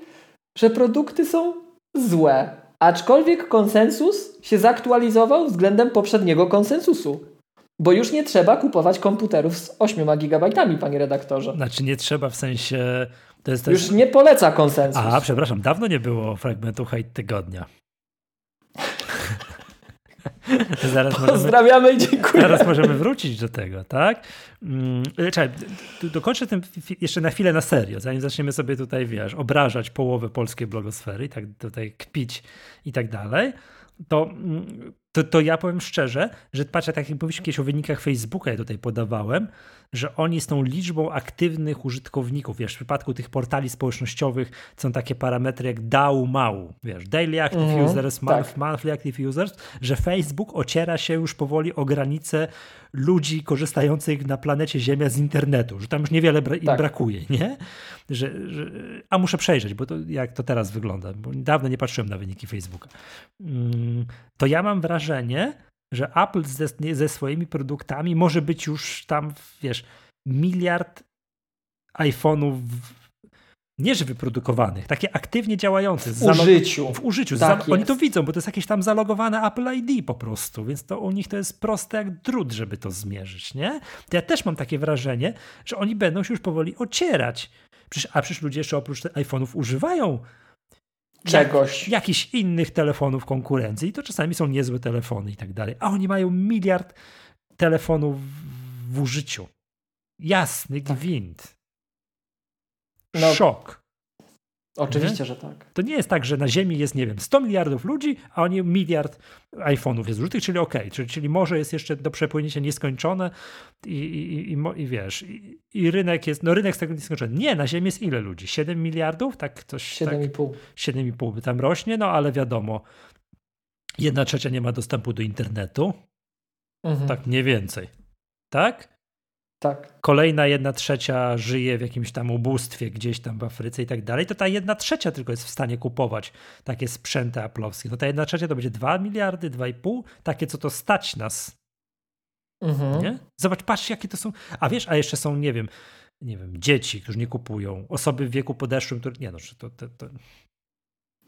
że produkty są złe. Aczkolwiek konsensus się zaktualizował względem poprzedniego konsensusu. Bo już nie trzeba kupować komputerów z 8 GB, panie redaktorze. Znaczy nie trzeba w sensie jest Już nie poleca konsensus. A, przepraszam, dawno nie było fragmentu hejt tygodnia. <laughs> zaraz Pozdrawiamy możemy, i dziękuję. Zaraz możemy wrócić do tego, tak? Mm, czekaj, dokończę tym jeszcze na chwilę na serio, zanim zaczniemy sobie tutaj, wiesz, obrażać połowę polskiej blogosfery i tak tutaj kpić i tak dalej, to mm, to, to ja powiem szczerze, że patrzę, tak jak mówiliśmy kiedyś o wynikach Facebooka, ja tutaj podawałem, że oni z tą liczbą aktywnych użytkowników, wiesz, w przypadku tych portali społecznościowych są takie parametry jak DAU, MAU, wiesz, Daily Active mm Users, tak. Monthly Active Users, że Facebook ociera się już powoli o granice ludzi korzystających na planecie Ziemia z internetu, że tam już niewiele bra tak. brakuje, nie? Że, że, a muszę przejrzeć, bo to jak to teraz wygląda, bo dawno nie patrzyłem na wyniki Facebooka. Mm, to ja mam wrażenie, że Apple ze, ze swoimi produktami może być już tam, wiesz, miliard iPhone'ów nie że wyprodukowanych, takie aktywnie działające. W użyciu. W użyciu. Tak oni to widzą, bo to jest jakieś tam zalogowane Apple ID po prostu, więc to u nich to jest proste jak drut, żeby to zmierzyć, nie? To ja też mam takie wrażenie, że oni będą się już powoli ocierać. Przecież, a przecież ludzie jeszcze oprócz iPhone'ów używają czegoś. Jak, jakichś innych telefonów konkurencji. I to czasami są niezłe telefony i tak dalej. A oni mają miliard telefonów w użyciu. Jasny tak. gwint. No, Szok. Oczywiście, nie? że tak. To nie jest tak, że na Ziemi jest, nie wiem, 100 miliardów ludzi, a oni miliard iPhone'ów jest użytych, czyli ok, czyli, czyli może jest jeszcze do przepłynięcia nieskończone i, i, i, i wiesz, i, i, rynek jest, no rynek z tego nieskończony. Nie, na Ziemi jest ile ludzi? 7 miliardów? Tak coś. 7,5. Tak, 7,5 tam rośnie, no ale wiadomo, jedna trzecia nie ma dostępu do internetu. Mhm. Tak mniej więcej. Tak? Tak. Kolejna jedna trzecia żyje w jakimś tam ubóstwie gdzieś tam w Afryce i tak dalej, to ta jedna trzecia tylko jest w stanie kupować takie sprzęty aplowskie. No ta jedna trzecia to będzie 2 miliardy, 2,5, takie co to stać nas. Mhm. Nie? Zobacz, patrz jakie to są. A wiesz, a jeszcze są, nie wiem, nie wiem, dzieci, którzy nie kupują, osoby w wieku podeszłym, które. Nie no, to. to, to...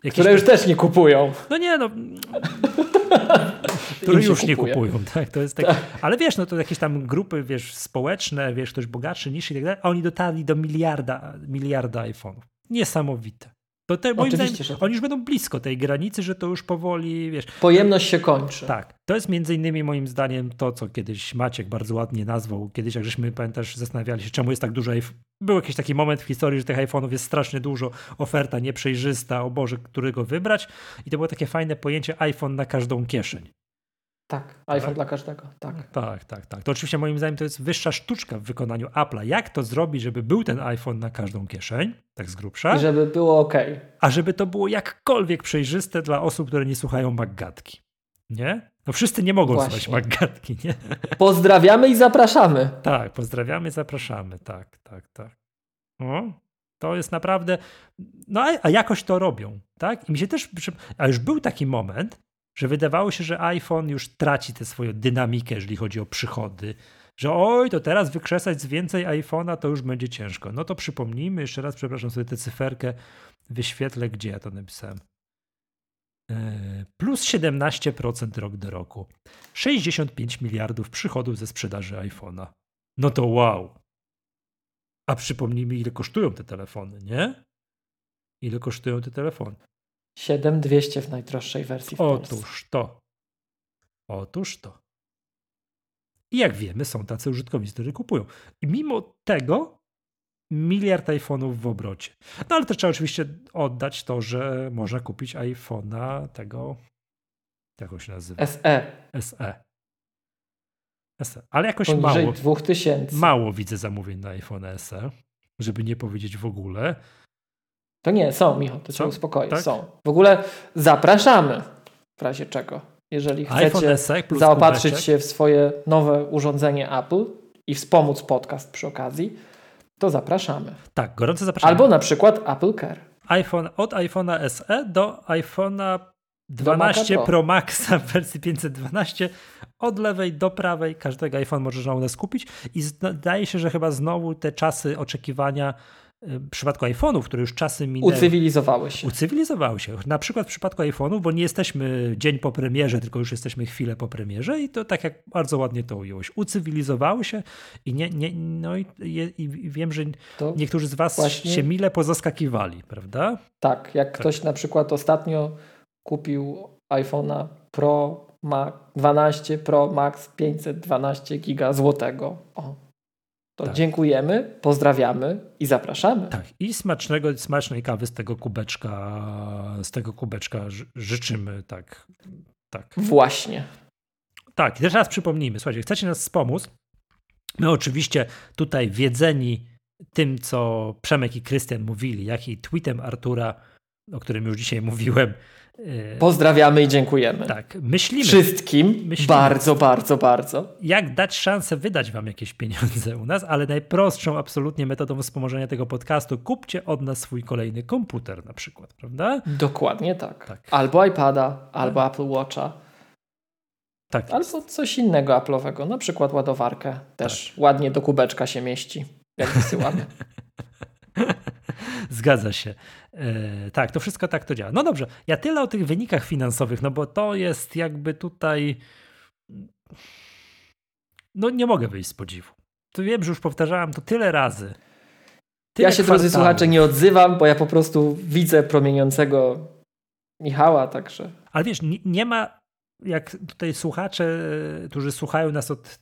Jakieś... Które już też nie kupują. No nie no. <laughs> które już kupuje. nie kupują, <laughs> tak? To jest tak. Ale wiesz, no to jakieś tam grupy, wiesz, społeczne, wiesz, ktoś bogatszy, niższy i tak dalej, a oni dotarli do miliarda, miliarda iPhone'ów. Niesamowite. To te, moim zdaniem, że... oni już będą blisko tej granicy, że to już powoli, wiesz... Pojemność się kończy. Tak. To jest między innymi moim zdaniem to, co kiedyś Maciek bardzo ładnie nazwał. Kiedyś, jak żeśmy, pamiętasz, zastanawiali się, czemu jest tak dużo... Był jakiś taki moment w historii, że tych iPhone'ów jest strasznie dużo, oferta nieprzejrzysta, o Boże, którego wybrać. I to było takie fajne pojęcie iPhone na każdą kieszeń. Tak, iPhone tak? dla każdego. Tak. tak, tak, tak. To oczywiście moim zdaniem to jest wyższa sztuczka w wykonaniu Apple'a. Jak to zrobić, żeby był ten iPhone na każdą kieszeń, tak z grubsza. I żeby było ok. A żeby to było jakkolwiek przejrzyste dla osób, które nie słuchają Maggatki. Nie? No wszyscy nie mogą Właśnie. słuchać Maggatki, nie? <laughs> Pozdrawiamy i zapraszamy. Tak, pozdrawiamy i zapraszamy. Tak, tak, tak. O, to jest naprawdę. No a, a jakoś to robią, tak? I mi się też. A już był taki moment, że wydawało się, że iPhone już traci tę swoją dynamikę, jeżeli chodzi o przychody. Że oj, to teraz wykrzesać z więcej iPhone'a to już będzie ciężko. No to przypomnijmy, jeszcze raz przepraszam sobie tę cyferkę, wyświetlę, gdzie ja to napisałem. E, plus 17% rok do roku. 65 miliardów przychodów ze sprzedaży iPhone'a. No to wow. A przypomnijmy, ile kosztują te telefony, nie? Ile kosztują te telefony? 7200 w najdroższej wersji w Otóż to. Otóż to. I jak wiemy, są tacy użytkownicy, którzy kupują. I mimo tego miliard iPhone'ów w obrocie. No ale też trzeba oczywiście oddać to, że można kupić iPhone'a tego, jak on się nazywa? SE. SE. SE. Ale jakoś Poniżej mało. 2000. Mało widzę zamówień na iPhone SE, żeby nie powiedzieć w ogóle. To nie, są, Michał, to cię uspokoi, tak? są. W ogóle zapraszamy, w razie czego. Jeżeli chcecie zaopatrzyć kubeczek. się w swoje nowe urządzenie Apple i wspomóc podcast przy okazji, to zapraszamy. Tak, gorąco zapraszamy. Albo na przykład Apple Care. iPhone, od iPhone'a SE do iPhone'a 12 Pro. Pro Maxa w wersji 512 od lewej do prawej każdego iPhone możesz u nas kupić i zdaje się, że chyba znowu te czasy oczekiwania w przypadku iPhone'ów, które już czasy minęły. Ucywilizowały się. Ucywilizowały się. Na przykład w przypadku iPhone'ów, bo nie jesteśmy dzień po premierze, tylko już jesteśmy chwilę po premierze i to tak jak bardzo ładnie to ująłeś. Ucywilizowały się i, nie, nie, no i, i, i wiem, że to niektórzy z was właśnie... się mile pozaskakiwali, prawda? Tak, jak tak. ktoś na przykład ostatnio kupił iPhone'a Pro Max 12 Pro Max 512 giga złotego. O, to tak. dziękujemy, pozdrawiamy i zapraszamy. Tak, i smacznego, smacznej kawy z tego kubeczka, z tego kubeczka życzymy, tak. tak. Właśnie. Tak, i teraz raz przypomnijmy, słuchajcie, chcecie nas wspomóc, my oczywiście tutaj wiedzeni tym, co Przemek i Krystian mówili, jak i tweetem Artura, o którym już dzisiaj mówiłem, Pozdrawiamy i dziękujemy. Tak, myślimy. Wszystkim myślimy, bardzo, bardzo, bardzo. Jak dać szansę wydać wam jakieś pieniądze u nas, ale najprostszą absolutnie metodą wspomożenia tego podcastu, kupcie od nas swój kolejny komputer na przykład, prawda? Dokładnie tak. tak. Albo iPada, albo tak. Apple Watcha. Tak albo coś innego Apple'owego, na przykład ładowarkę. Też tak. ładnie do kubeczka się mieści, jak wysyłamy. <laughs> <laughs> Zgadza się. E, tak, to wszystko tak to działa. No dobrze, ja tyle o tych wynikach finansowych, no bo to jest jakby tutaj. No nie mogę wyjść z podziwu. To wiem, że już powtarzałem to tyle razy. Tyle ja się, drodzy słuchacze, nie odzywam, bo ja po prostu widzę promieniącego Michała, także. Ale wiesz, nie, nie ma jak tutaj słuchacze, którzy słuchają nas od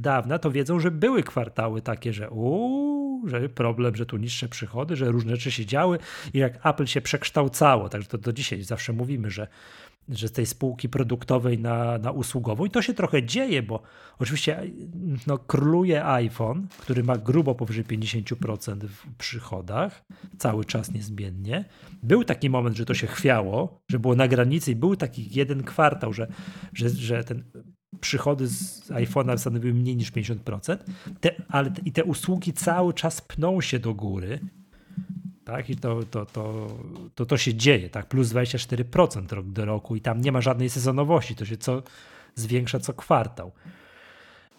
dawna, to wiedzą, że były kwartały takie, że uuu, że problem, że tu niższe przychody, że różne rzeczy się działy i jak Apple się przekształcało, także to do dzisiaj zawsze mówimy, że że z tej spółki produktowej na, na usługową. I to się trochę dzieje, bo oczywiście no, króluje iPhone, który ma grubo powyżej 50% w przychodach, cały czas niezmiennie. Był taki moment, że to się chwiało, że było na granicy i był taki jeden kwartał, że, że, że ten przychody z iPhone'a stanowiły mniej niż 50%, te, ale i te usługi cały czas pną się do góry tak? I to, to, to, to, to się dzieje, tak? Plus 24% rok do roku i tam nie ma żadnej sezonowości, to się co zwiększa co kwartał.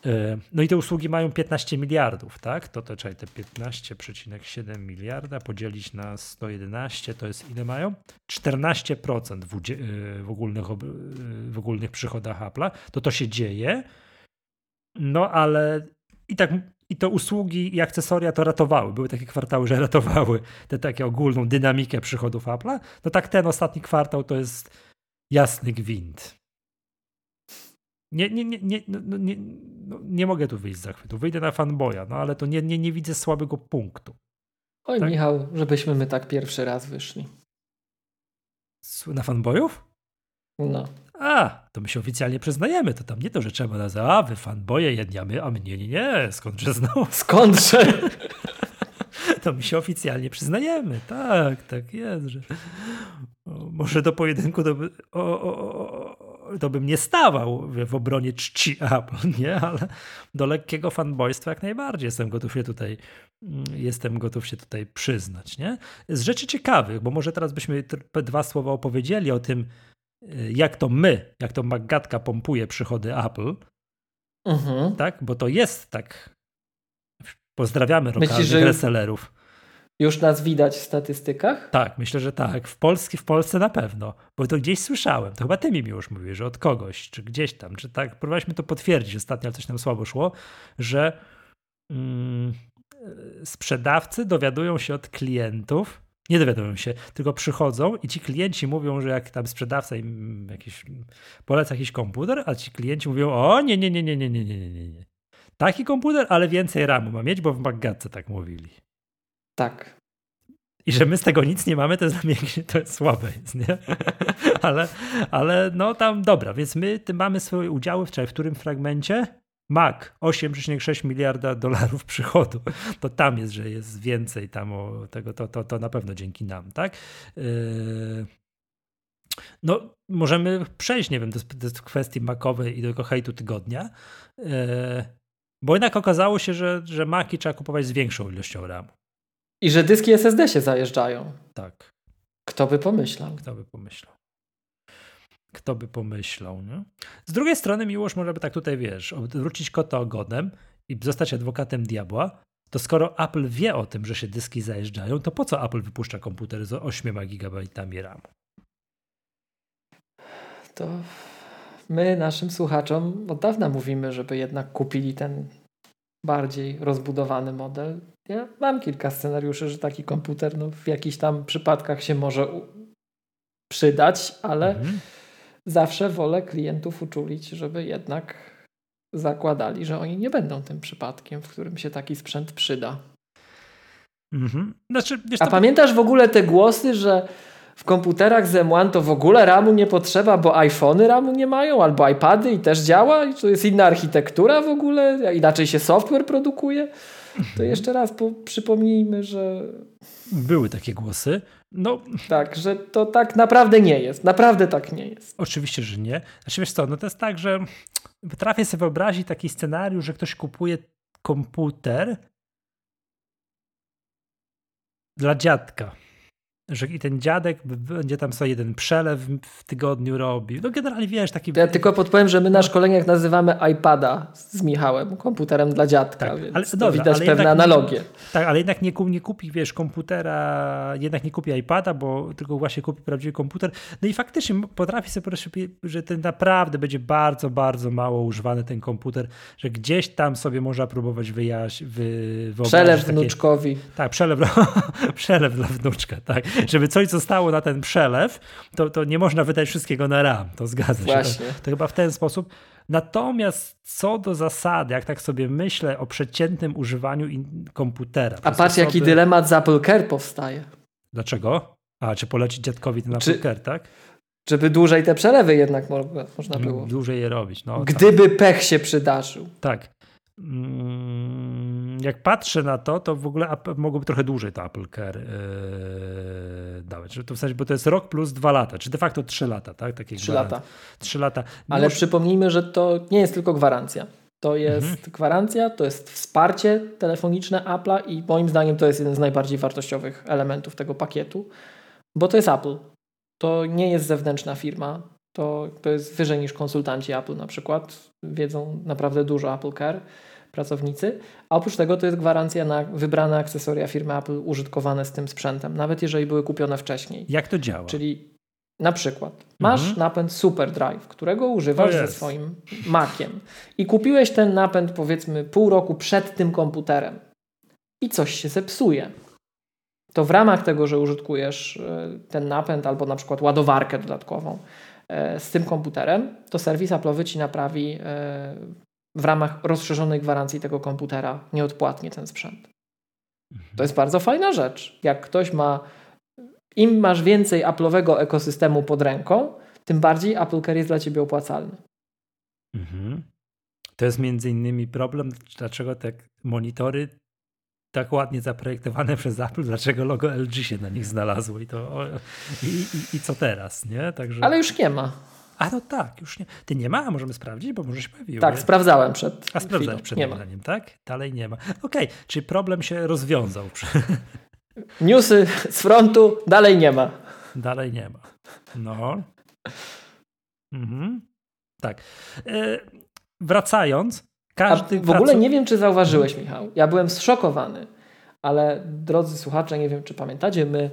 E, no i te usługi mają 15 miliardów, tak? To to czekaj, te 15,7 miliarda podzielić na 111, to jest ile mają? 14% w, e, w, ogólnych, e, w ogólnych przychodach Apple'a. To to się dzieje, no ale i tak i to usługi i akcesoria to ratowały. Były takie kwartały, że <laughs> ratowały tę taką ogólną dynamikę przychodów Apple'a. No tak ten ostatni kwartał to jest jasny gwint. Nie, nie, nie, nie, no, no nie, no, nie mogę tu wyjść z zachwytu. Wyjdę na fanboya, no ale to nie, nie, nie widzę słabego punktu. Oj, tak? Michał, żebyśmy my tak pierwszy raz wyszli. Na fanboyów? No. A, to my się oficjalnie przyznajemy, to tam nie to, że trzeba nas, a wy fanboje jedni, a mnie nie, nie, skądże znowu. <laughs> Skądże? to my się oficjalnie przyznajemy, tak, tak jest, że o, może do pojedynku by, o, o, to bym nie stawał w, obronie czci <laughs> Apple, nie, ale do lekkiego fanboystwa jak najbardziej jestem gotów się tutaj mm, jestem gotów się tutaj przyznać, nie? Z rzeczy ciekawych, bo może teraz byśmy dwa słowa opowiedzieli o tym, Y, jak to my, jak to Magatka pompuje przychody Apple, mhm. tak? Bo to jest tak. Pozdrawiamy lokalnych Myślisz, resellerów. Już nas widać w statystykach? Tak, myślę, że tak. W, Polski, w Polsce na pewno. Bo to gdzieś słyszałem. To chyba ty mi już mówisz, że od kogoś, czy gdzieś tam, czy tak. Próbowaliśmy to potwierdzić ostatnio, ale coś nam słabo szło, że mm, sprzedawcy dowiadują się od klientów, nie dowiadują się, tylko przychodzą i ci klienci mówią, że jak tam sprzedawca im jakiś, poleca jakiś komputer, a ci klienci mówią, o nie, nie, nie, nie, nie, nie, nie, nie, nie. Taki komputer, ale więcej RAMu ma mieć, bo w Maggatce tak mówili. Tak. I że my z tego nic nie mamy, to jest, to jest słabe, jest, nie? <laughs> ale, ale no tam dobra, więc my mamy swoje udziały w, w którym fragmencie? Mac 8,6 miliarda dolarów przychodu. To tam jest, że jest więcej tam o tego, to, to, to na pewno dzięki nam, tak? Yy... No, możemy przejść, nie wiem, do, do kwestii makowej i do tego hejtu tygodnia, yy... bo jednak okazało się, że, że Maki trzeba kupować z większą ilością RAM. I że dyski SSD się zajeżdżają. Tak. Kto by pomyślał? Kto by pomyślał? Kto by pomyślał, nie? Z drugiej strony Miłosz może by tak tutaj, wiesz, odwrócić kota ogonem i zostać adwokatem diabła, to skoro Apple wie o tym, że się dyski zajeżdżają, to po co Apple wypuszcza komputer z 8 GB RAM? To my naszym słuchaczom od dawna mówimy, żeby jednak kupili ten bardziej rozbudowany model. Ja mam kilka scenariuszy, że taki komputer no, w jakichś tam przypadkach się może przydać, ale mhm zawsze wolę klientów uczulić, żeby jednak zakładali, że oni nie będą tym przypadkiem, w którym się taki sprzęt przyda. Mhm. Znaczy, A pamiętasz w ogóle te głosy, że w komputerach z M1 to w ogóle RAMu nie potrzeba, bo iPhony RAMu nie mają, albo iPady i też działa i to jest inna architektura w ogóle, inaczej się software produkuje? To jeszcze raz po, przypomnijmy, że... Były takie głosy. No, tak, że to tak naprawdę nie jest. Naprawdę tak nie jest. Oczywiście, że nie. Znaczy wiesz co, no to jest tak, że potrafię sobie wyobrazić taki scenariusz, że ktoś kupuje komputer dla dziadka że i ten dziadek będzie tam sobie jeden przelew w tygodniu robił. No generalnie wiesz, taki... Ja tylko podpowiem, że my na szkoleniach nazywamy iPada z Michałem komputerem dla dziadka, tak, więc ale, dobra, widać ale pewne analogie. Tak, ale jednak nie, nie kupi, wiesz, komputera, jednak nie kupi iPada, bo tylko właśnie kupi prawdziwy komputer. No i faktycznie potrafi sobie powiedzieć, że ten naprawdę będzie bardzo, bardzo mało używany ten komputer, że gdzieś tam sobie można próbować wyjaśnić, wy, Przelew takie, wnuczkowi. Tak, przelew, <laughs> przelew dla wnuczka, tak <laughs> żeby coś zostało na ten przelew, to, to nie można wydać wszystkiego na RAM. To zgadza się. To, to chyba w ten sposób. Natomiast co do zasady, jak tak sobie myślę o przeciętnym używaniu komputera. A patrz, sposoby... jaki dylemat z Apple Care powstaje. Dlaczego? A, czy polecić dziadkowi ten czy... Apple Care, tak? Żeby dłużej te przelewy jednak mo można było. Dłużej je robić. No, Gdyby tak. pech się przydarzył. Tak. Jak patrzę na to, to w ogóle mogłoby trochę dłużej to Apple Care yy, dawać. To w sensie, bo to jest rok plus dwa lata, czy de facto trzy lata, tak? Takie trzy lata. Trzy lata. Ale przypomnijmy, że to nie jest tylko gwarancja. To jest mhm. gwarancja, to jest wsparcie telefoniczne Apple'a i moim zdaniem to jest jeden z najbardziej wartościowych elementów tego pakietu, bo to jest Apple. To nie jest zewnętrzna firma. To, to jest wyżej niż konsultanci Apple na przykład. Wiedzą naprawdę dużo Apple Care pracownicy. A oprócz tego to jest gwarancja na wybrane akcesoria firmy Apple użytkowane z tym sprzętem, nawet jeżeli były kupione wcześniej. Jak to działa? Czyli na przykład masz mhm. napęd SuperDrive, którego używasz ze swoim Maciem i kupiłeś ten napęd powiedzmy pół roku przed tym komputerem i coś się zepsuje. To w ramach tego, że użytkujesz e, ten napęd albo na przykład ładowarkę dodatkową e, z tym komputerem, to serwis Apple'owy ci naprawi e, w ramach rozszerzonej gwarancji tego komputera nieodpłatnie ten sprzęt. Mhm. To jest bardzo fajna rzecz. Jak ktoś ma im masz więcej Apple'owego ekosystemu pod ręką, tym bardziej Apple Care jest dla ciebie opłacalny. Mhm. To jest między innymi problem, dlaczego te monitory tak ładnie zaprojektowane przez Apple, dlaczego logo LG się na nich znalazło i to i, i, i, co teraz, nie? Także... Ale już nie ma. A no tak, już nie. Ty nie ma, a możemy sprawdzić, bo może się pojawiło. Tak, sprawdzałem przed. A sprawdzałeś przed nagraniem, tak? Dalej nie ma. Okej, okay, czyli problem się rozwiązał. <laughs> Newsy z frontu dalej nie ma. Dalej nie ma. No. Mhm. Tak. E, wracając, każdy. A w ogóle nie wiem, czy zauważyłeś, Michał. Ja byłem zszokowany, ale drodzy słuchacze, nie wiem, czy pamiętacie, my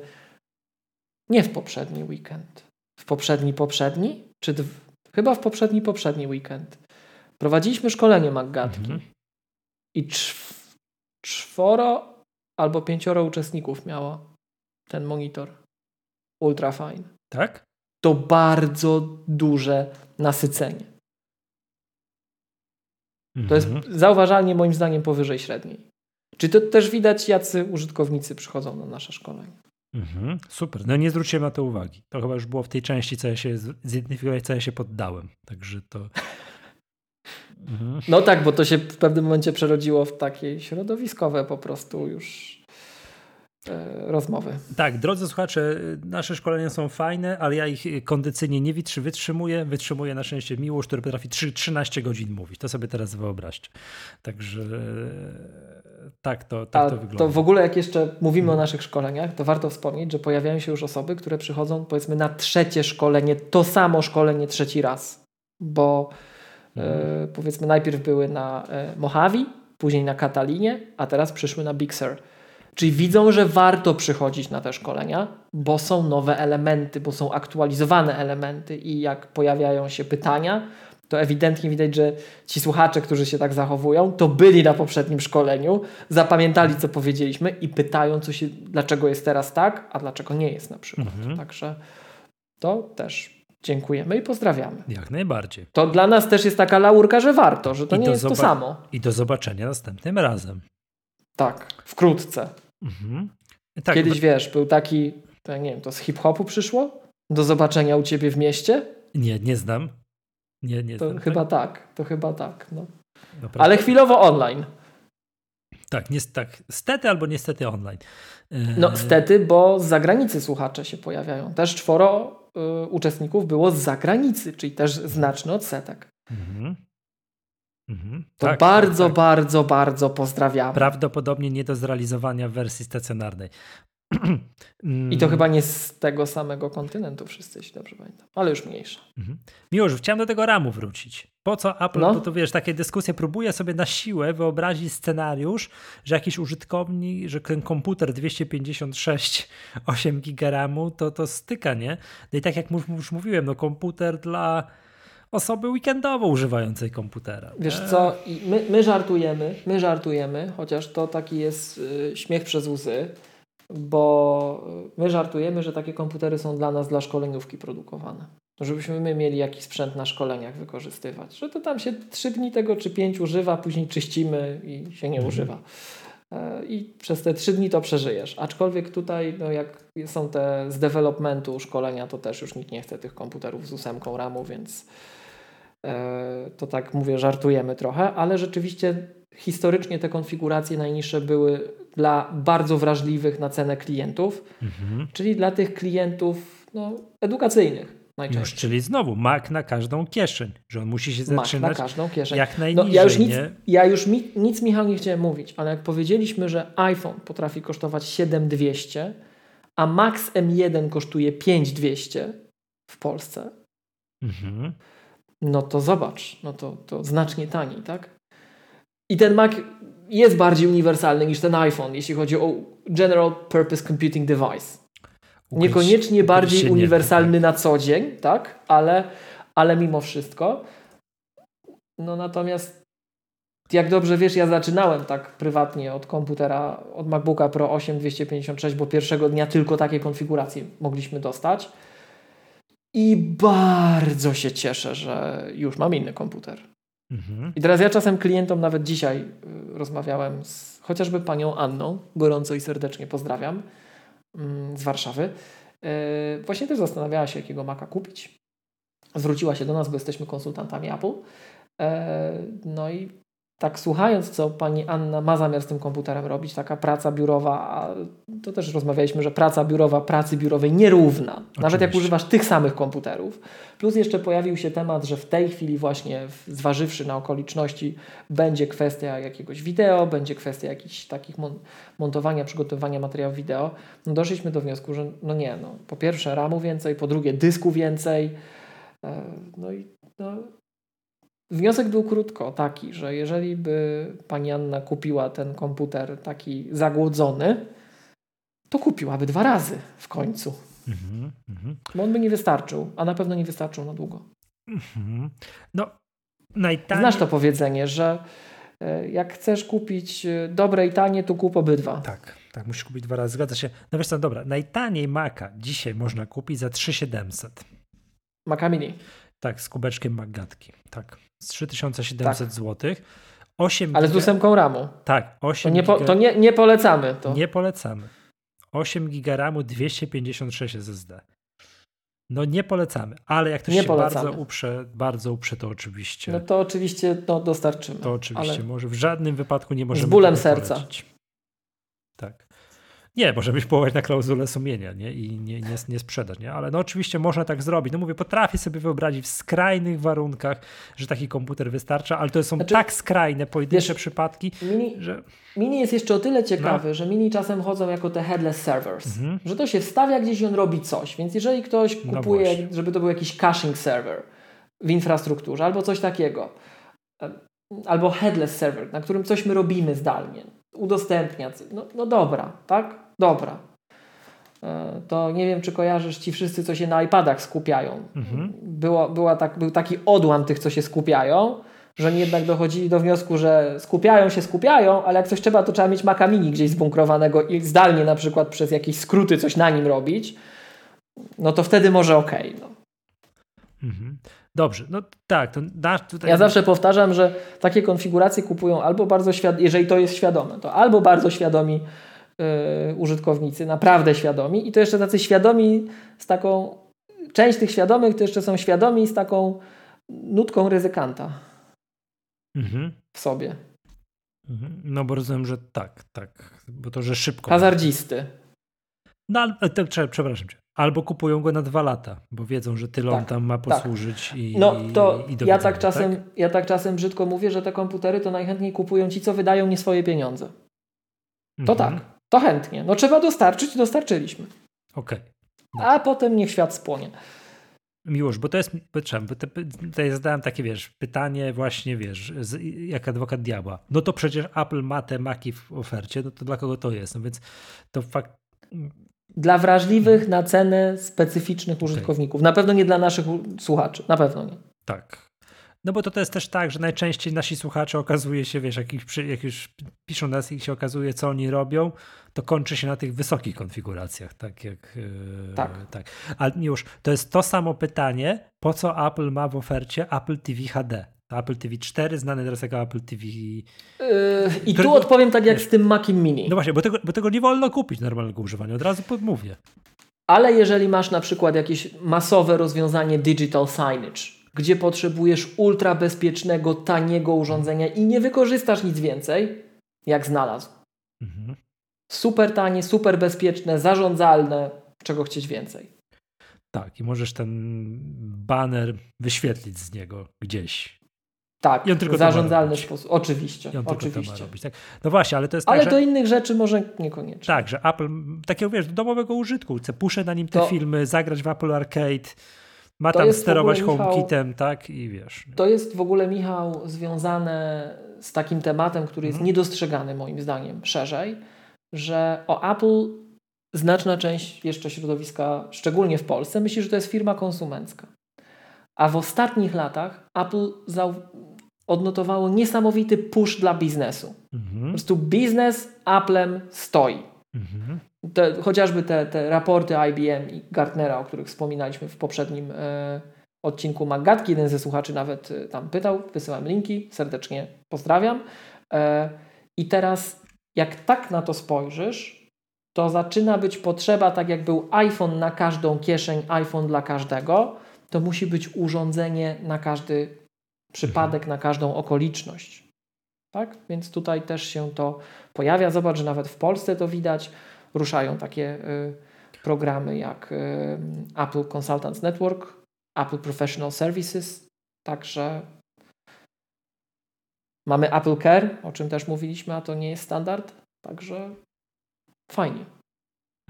nie w poprzedni weekend. W poprzedni, poprzedni? Czy chyba w poprzedni, poprzedni weekend. Prowadziliśmy szkolenie Maggatki. Mhm. I czworo albo pięcioro uczestników miało ten monitor. Ultra fine. Tak? To bardzo duże nasycenie. To jest mhm. zauważalnie moim zdaniem powyżej średniej. Czy to też widać, jacy użytkownicy przychodzą na nasze szkolenie? Mhm, super. No nie zwróciłem na to uwagi. To chyba już było w tej części, co ja się zidentyfikowałem, co ja się poddałem. Także to. <laughs> Mhm. No tak, bo to się w pewnym momencie przerodziło w takie środowiskowe po prostu już e, rozmowy. Tak, drodzy słuchacze, nasze szkolenia są fajne, ale ja ich kondycyjnie nie wytrzymuję. Wytrzymuję na szczęście miłość, który potrafi 3, 13 godzin mówić. To sobie teraz wyobraźcie. Także tak to, tak to wygląda. To w ogóle jak jeszcze mówimy o naszych szkoleniach, to warto wspomnieć, że pojawiają się już osoby, które przychodzą powiedzmy na trzecie szkolenie, to samo szkolenie trzeci raz, bo e, powiedzmy najpierw były na e, Mojave, później na Katalinie, a teraz przyszły na Big Sur. Czyli widzą, że warto przychodzić na te szkolenia, bo są nowe elementy, bo są aktualizowane elementy i jak pojawiają się pytania, to ewidentnie widać, że ci słuchacze, którzy się tak zachowują, to byli na poprzednim szkoleniu, zapamiętali, co powiedzieliśmy i pytają, co się, dlaczego jest teraz tak, a dlaczego nie jest na przykład. Mhm. Także to też dziękujemy i pozdrawiamy. Jak najbardziej. To dla nas też jest taka laurka, że warto, że to I nie jest to samo. I do zobaczenia następnym razem. Tak, wkrótce. Mhm. Tak, Kiedyś bo... wiesz, był taki, to nie wiem, to z hip-hopu przyszło? Do zobaczenia u ciebie w mieście? Nie, nie znam. Nie, nie. To chyba tak? tak, to chyba tak. No. Ale chwilowo online. Tak, nie, tak, stety albo niestety online. No, e, stety, bo z zagranicy słuchacze się pojawiają. Też czworo y, uczestników było z zagranicy, czyli też znaczny odsetek. Mhm. Mhm. To tak, bardzo, tak, tak. bardzo, bardzo pozdrawiam. Prawdopodobnie nie do zrealizowania w wersji stacjonarnej. <clears throat> I to chyba nie z tego samego kontynentu wszyscy, jeśli dobrze pamiętam, ale już mniejsza. Mhm. Miłosz, chciałem do tego ramu wrócić. Po co Apple, no. to, to wiesz, takie dyskusje próbuje sobie na siłę wyobrazić scenariusz, że jakiś użytkownik, że ten komputer 256 8 GB to, to styka, nie? No i tak jak już mówiłem, no komputer dla osoby weekendowo używającej komputera. Wiesz co, my, my żartujemy, my żartujemy, chociaż to taki jest y, śmiech przez łzy, bo my żartujemy, że takie komputery są dla nas, dla szkoleniówki produkowane. Żebyśmy my mieli jakiś sprzęt na szkoleniach wykorzystywać. Że to tam się trzy dni tego czy pięć używa, później czyścimy i się nie mhm. używa. e, i przez te trzy dni to przeżyjesz. Aczkolwiek tutaj, no jak są te z developmentu szkolenia, to też już nikt nie chce tych komputerów z ósemką RAMu, więc e, to tak mówię, żartujemy trochę, ale rzeczywiście historycznie te konfiguracje najniższe były dla bardzo wrażliwych na cenę klientów, mhm. czyli dla tych klientów no, edukacyjnych. Już, czyli znowu Mac na każdą kieszeń, że on musi się zaczynać Mac na każdą kieszeń. jak najniżej. No, ja już, nic, ja już mi, nic, Michał, nie chciałem mówić, ale jak powiedzieliśmy, że iPhone potrafi kosztować 7200, a Max M1 kosztuje 5200 w Polsce, mhm. no to zobacz, no to, to znacznie taniej, tak? I ten Mac jest bardziej uniwersalny niż ten iPhone, jeśli chodzi o General Purpose Computing Device. Niekoniecznie bardziej uniwersalny tak. na co dzień, tak? Ale, ale mimo wszystko. No natomiast jak dobrze wiesz, ja zaczynałem tak prywatnie od komputera, od MacBooka Pro 8 256, bo pierwszego dnia tylko takie konfiguracje mogliśmy dostać. I bardzo się cieszę, że już mam inny komputer. Mhm. I teraz ja czasem klientom nawet dzisiaj y, rozmawiałem z chociażby panią Anną, gorąco i serdecznie pozdrawiam, mm, z Warszawy. Y, właśnie też zastanawiała się, jakiego Maca kupić. Zwróciła się do nas, bo jesteśmy konsultantami Apple. Y, no i tak słuchając, co pani Anna ma zamiar z tym komputerem robić, taka praca biurowa, a to też rozmawialiśmy, że praca biurowa pracy biurowej nierówna, Oczywiście. nawet jak używasz tych samych komputerów. Plus jeszcze pojawił się temat, że w tej chwili właśnie zważywszy na okoliczności będzie kwestia jakiegoś wideo, będzie kwestia jakichś takich mon montowania, przygotowywania materiałów wideo. No doszliśmy do wniosku, że no nie, no po pierwsze RAMu więcej, po drugie dysku więcej, e, no i no, Wniosek był krótko taki, że jeżeli by pani Anna kupiła ten komputer taki zagłodzony, to kupiłaby dwa razy w końcu. Mm -hmm. Bo on by nie wystarczył, a na pewno nie wystarczył na długo. -hmm. No, najtaniej... Znasz to powiedzenie, że e, jak chcesz kupić e, dobre i tanie, to kup obydwa. Tak, tak, musisz kupić dwa razy. Zgadza się. No wiesz co, dobra, najtaniej Maca dzisiaj można kupić za 3700. Maca Mini. Tak, z kubeczkiem Magatki. Tak 3700 tak. zł. 8 Ale z ósemką RAMu. Tak, 8 To nie, po, to nie, nie polecamy. To. Nie polecamy. 8 giga RAMu, 256 SSD. No nie polecamy, ale jak ktoś nie się polecamy. bardzo uprze, bardzo uprze, to oczywiście. No to oczywiście no, dostarczymy. To oczywiście może. W żadnym wypadku nie możemy. Z bólem serca. Polecić. Tak. Nie, może być położyć na klauzulę sumienia nie? i nie, nie, nie sprzedać. Nie? Ale no oczywiście można tak zrobić. No mówię, potrafię sobie wyobrazić w skrajnych warunkach, że taki komputer wystarcza, ale to są znaczy, tak skrajne, pojedyncze wiesz, przypadki, mini, że... Mini jest jeszcze o tyle ciekawy, no. że Mini czasem chodzą jako te headless servers, mhm. że to się wstawia gdzieś i on robi coś. Więc jeżeli ktoś no kupuje, no żeby to był jakiś caching server w infrastrukturze albo coś takiego, albo headless server, na którym coś my robimy zdalnie, udostępnia, no, no dobra, tak? Dobra. E, to nie wiem, czy kojarzysz ci wszyscy, co się na iPadach skupiają. Mhm. Było, była tak, był taki odłam tych, co się skupiają, że oni jednak dochodzili do wniosku, że skupiają się, skupiają, ale jak coś trzeba, to trzeba mieć Maca Mini gdzieś zbunkrowanego i zdalnie na przykład przez jakieś skróty coś na nim robić, no to wtedy może okej. Okay, no. Mhm. Dobrze, no tak, to tutaj... Ja zawsze powtarzam, że takie konfiguracje kupują albo bardzo świadomi, jeżeli to jest świadome, to albo bardzo świadomi użytkownicy, naprawdę świadomi i to jeszcze tacy świadomi z taką, część tych świadomych to jeszcze są świadomi z taką nutką ryzykanta mhm. w sobie. Mhm. No bo rozumiem, że tak, tak, bo to, że szybko. Hazardzisty. No, ale to, przepraszam cię. Albo kupują go na dwa lata, bo wiedzą, że tyle tak, on tam ma tak. posłużyć tak. i No to i, i ja, tak czasem, tak? ja tak czasem brzydko mówię, że te komputery to najchętniej kupują ci, co wydają nie swoje pieniądze. To mhm. tak. To chętnie. No trzeba dostarczyć, dostarczyliśmy. Okej. Okay. A potem niech świat spłonie. Miłość, bo to jest, bo tutaj zadałem takie, wiesz, pytanie właśnie, wiesz, z, jak adwokat diabła. No to przecież Apple ma te maki w ofercie, no to dla kogo to jest? No więc to fakt... Dla wrażliwych na cenę specyficznych użytkowników. Okay. Na pewno nie dla naszych słuchaczy. Na pewno nie. Tak. No bo to, to jest też tak, że najczęściej nasi słuchacze okazuje się, wiesz, jak, ich, jak już piszą nas i się okazuje, co oni robią, to kończy się na tych wysokich konfiguracjach, tak jak... Yy, tak. tak. Ale już, to jest to samo pytanie, po co Apple ma w ofercie Apple TV HD? Apple TV 4, znane teraz jako Apple TV. Yy, I tu odpowiem tak jak z tym Maciem Mini. No właśnie, bo tego, bo tego nie wolno kupić normalnego używania, od razu mówię. Ale jeżeli masz na przykład jakieś masowe rozwiązanie digital signage, gdzie potrzebujesz ultra bezpiecznego, taniego urządzenia i nie wykorzystasz nic więcej, jak znalazł. Mhm. Super tanie, super bezpieczne, zarządzalne, czego chcieć więcej. Tak, i możesz ten banner wyświetlić z niego gdzieś. Tak, I on tylko w zarządzalny sposób. Oczywiście. I on oczywiście. Tylko to ma robić, tak? No właśnie, ale to jest Ale tak, do że... innych rzeczy może niekoniecznie. Tak, że Apple, takiego wiesz, do domowego użytku, chce puszę na nim te to... filmy, zagrać w Apple Arcade, ma tam sterować HomeKitem, tak? I wiesz. To jest w ogóle, Michał, związane z takim tematem, który jest hmm. niedostrzegany moim zdaniem szerzej, że o Apple znaczna część jeszcze środowiska, szczególnie w Polsce, myśli, że to jest firma konsumencka. A w ostatnich latach Apple odnotowało niesamowity push dla biznesu. Mhm. Po prostu biznes Applem stoi. Mhm. Te, chociażby te, te raporty IBM i Gartnera, o których wspominaliśmy w poprzednim e, odcinku Maggatki, jeden ze słuchaczy nawet e, tam pytał, wysyłam linki, serdecznie pozdrawiam. E, I teraz jak tak na to spojrzysz, to zaczyna być potrzeba, tak jak był iPhone na każdą kieszeń, iPhone dla każdego, to musi być urządzenie na każdy przypadek, na każdą okoliczność. Tak? Więc tutaj też się to pojawia. Zobacz, że nawet w Polsce to widać. Ruszają takie y, programy jak y, Apple Consultants Network, Apple Professional Services. Także mamy Apple Care, o czym też mówiliśmy, a to nie jest standard. Także fajnie.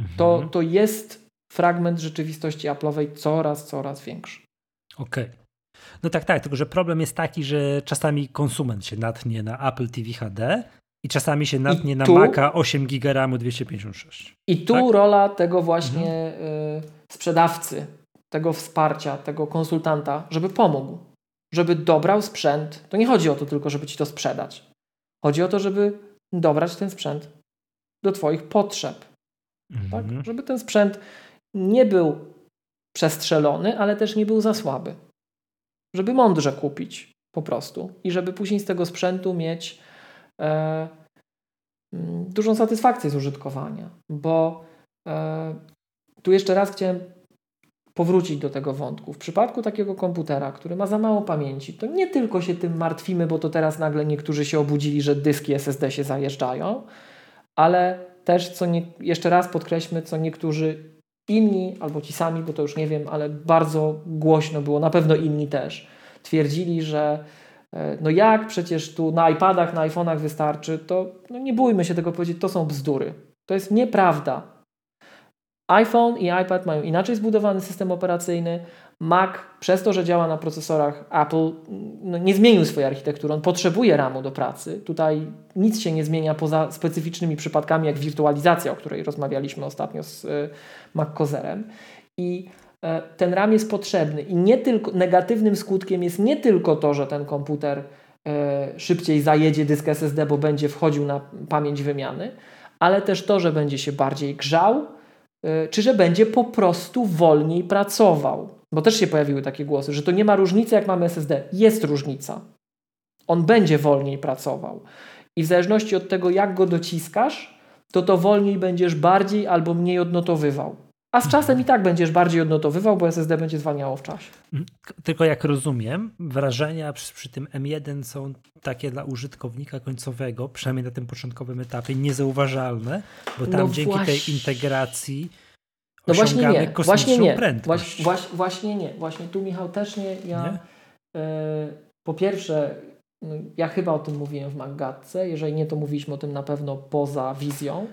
Mhm. To, to jest fragment rzeczywistości Apple'owej coraz, coraz większy. Okej. Okay. No tak, tak, tylko że problem jest taki, że czasami konsument się natnie na Apple TV HD i czasami się natnie tu, na Maca 8 GB RAMu 256. I tu tak? rola tego właśnie mhm. y, sprzedawcy, tego wsparcia, tego konsultanta, żeby pomógł, żeby dobrał sprzęt. To nie chodzi o to tylko, żeby ci to sprzedać. Chodzi o to, żeby dobrać ten sprzęt do Twoich potrzeb. Tak? Mhm. Tak? Żeby ten sprzęt nie był przestrzelony, ale też nie był za słaby żeby mądrze kupić po prostu i żeby później z tego sprzętu mieć e, mm, dużą satysfakcję z użytkowania, bo e, tu jeszcze raz chciałem powrócić do tego wątku. W przypadku takiego komputera, który ma za mało pamięci, to nie tylko się tym martwimy, bo to teraz nagle niektórzy się obudzili, że dyski SSD się zajeżdżają, ale też, co nie, jeszcze raz podkreślmy, co niektórzy Inni, albo ci sami, bo to już nie wiem, ale bardzo głośno było, na pewno inni też, twierdzili, że no jak przecież tu na iPadach, na iPhone'ach wystarczy, to no nie bójmy się tego powiedzieć, to są bzdury. To jest nieprawda. iPhone i iPad mają inaczej zbudowany system operacyjny, Mac przez to, że działa na procesorach Apple, no nie zmienił swojej architektury. On potrzebuje RAMu do pracy. Tutaj nic się nie zmienia poza specyficznymi przypadkami, jak wirtualizacja, o której rozmawialiśmy ostatnio z y, MacCozerem. I e, ten RAM jest potrzebny. I nie tylko, negatywnym skutkiem jest nie tylko to, że ten komputer e, szybciej zajedzie dysk SSD, bo będzie wchodził na pamięć wymiany, ale też to, że będzie się bardziej grzał, e, czy że będzie po prostu wolniej pracował. Bo też się pojawiły takie głosy, że to nie ma różnicy, jak mamy SSD. Jest różnica. On będzie wolniej pracował. I w zależności od tego, jak go dociskasz, to to wolniej będziesz bardziej albo mniej odnotowywał. A z czasem i tak będziesz bardziej odnotowywał, bo SSD będzie zwalniało w czasie. Mhm. Tylko jak rozumiem, wrażenia przy, przy, tym M1 są takie dla użytkownika końcowego, przynajmniej na tym początkowym etapie, niezauważalne, bo tam no dzięki właśnie. tej integracji no właśnie nie, właśnie nie. Właśnie, właśnie nie. Właśnie tu Michał też nie. Ja nie? E, po pierwsze, no, ja chyba o tym mówiłem w Maggatce, jeżeli nie, to mówiliśmy o tym na pewno poza wizją.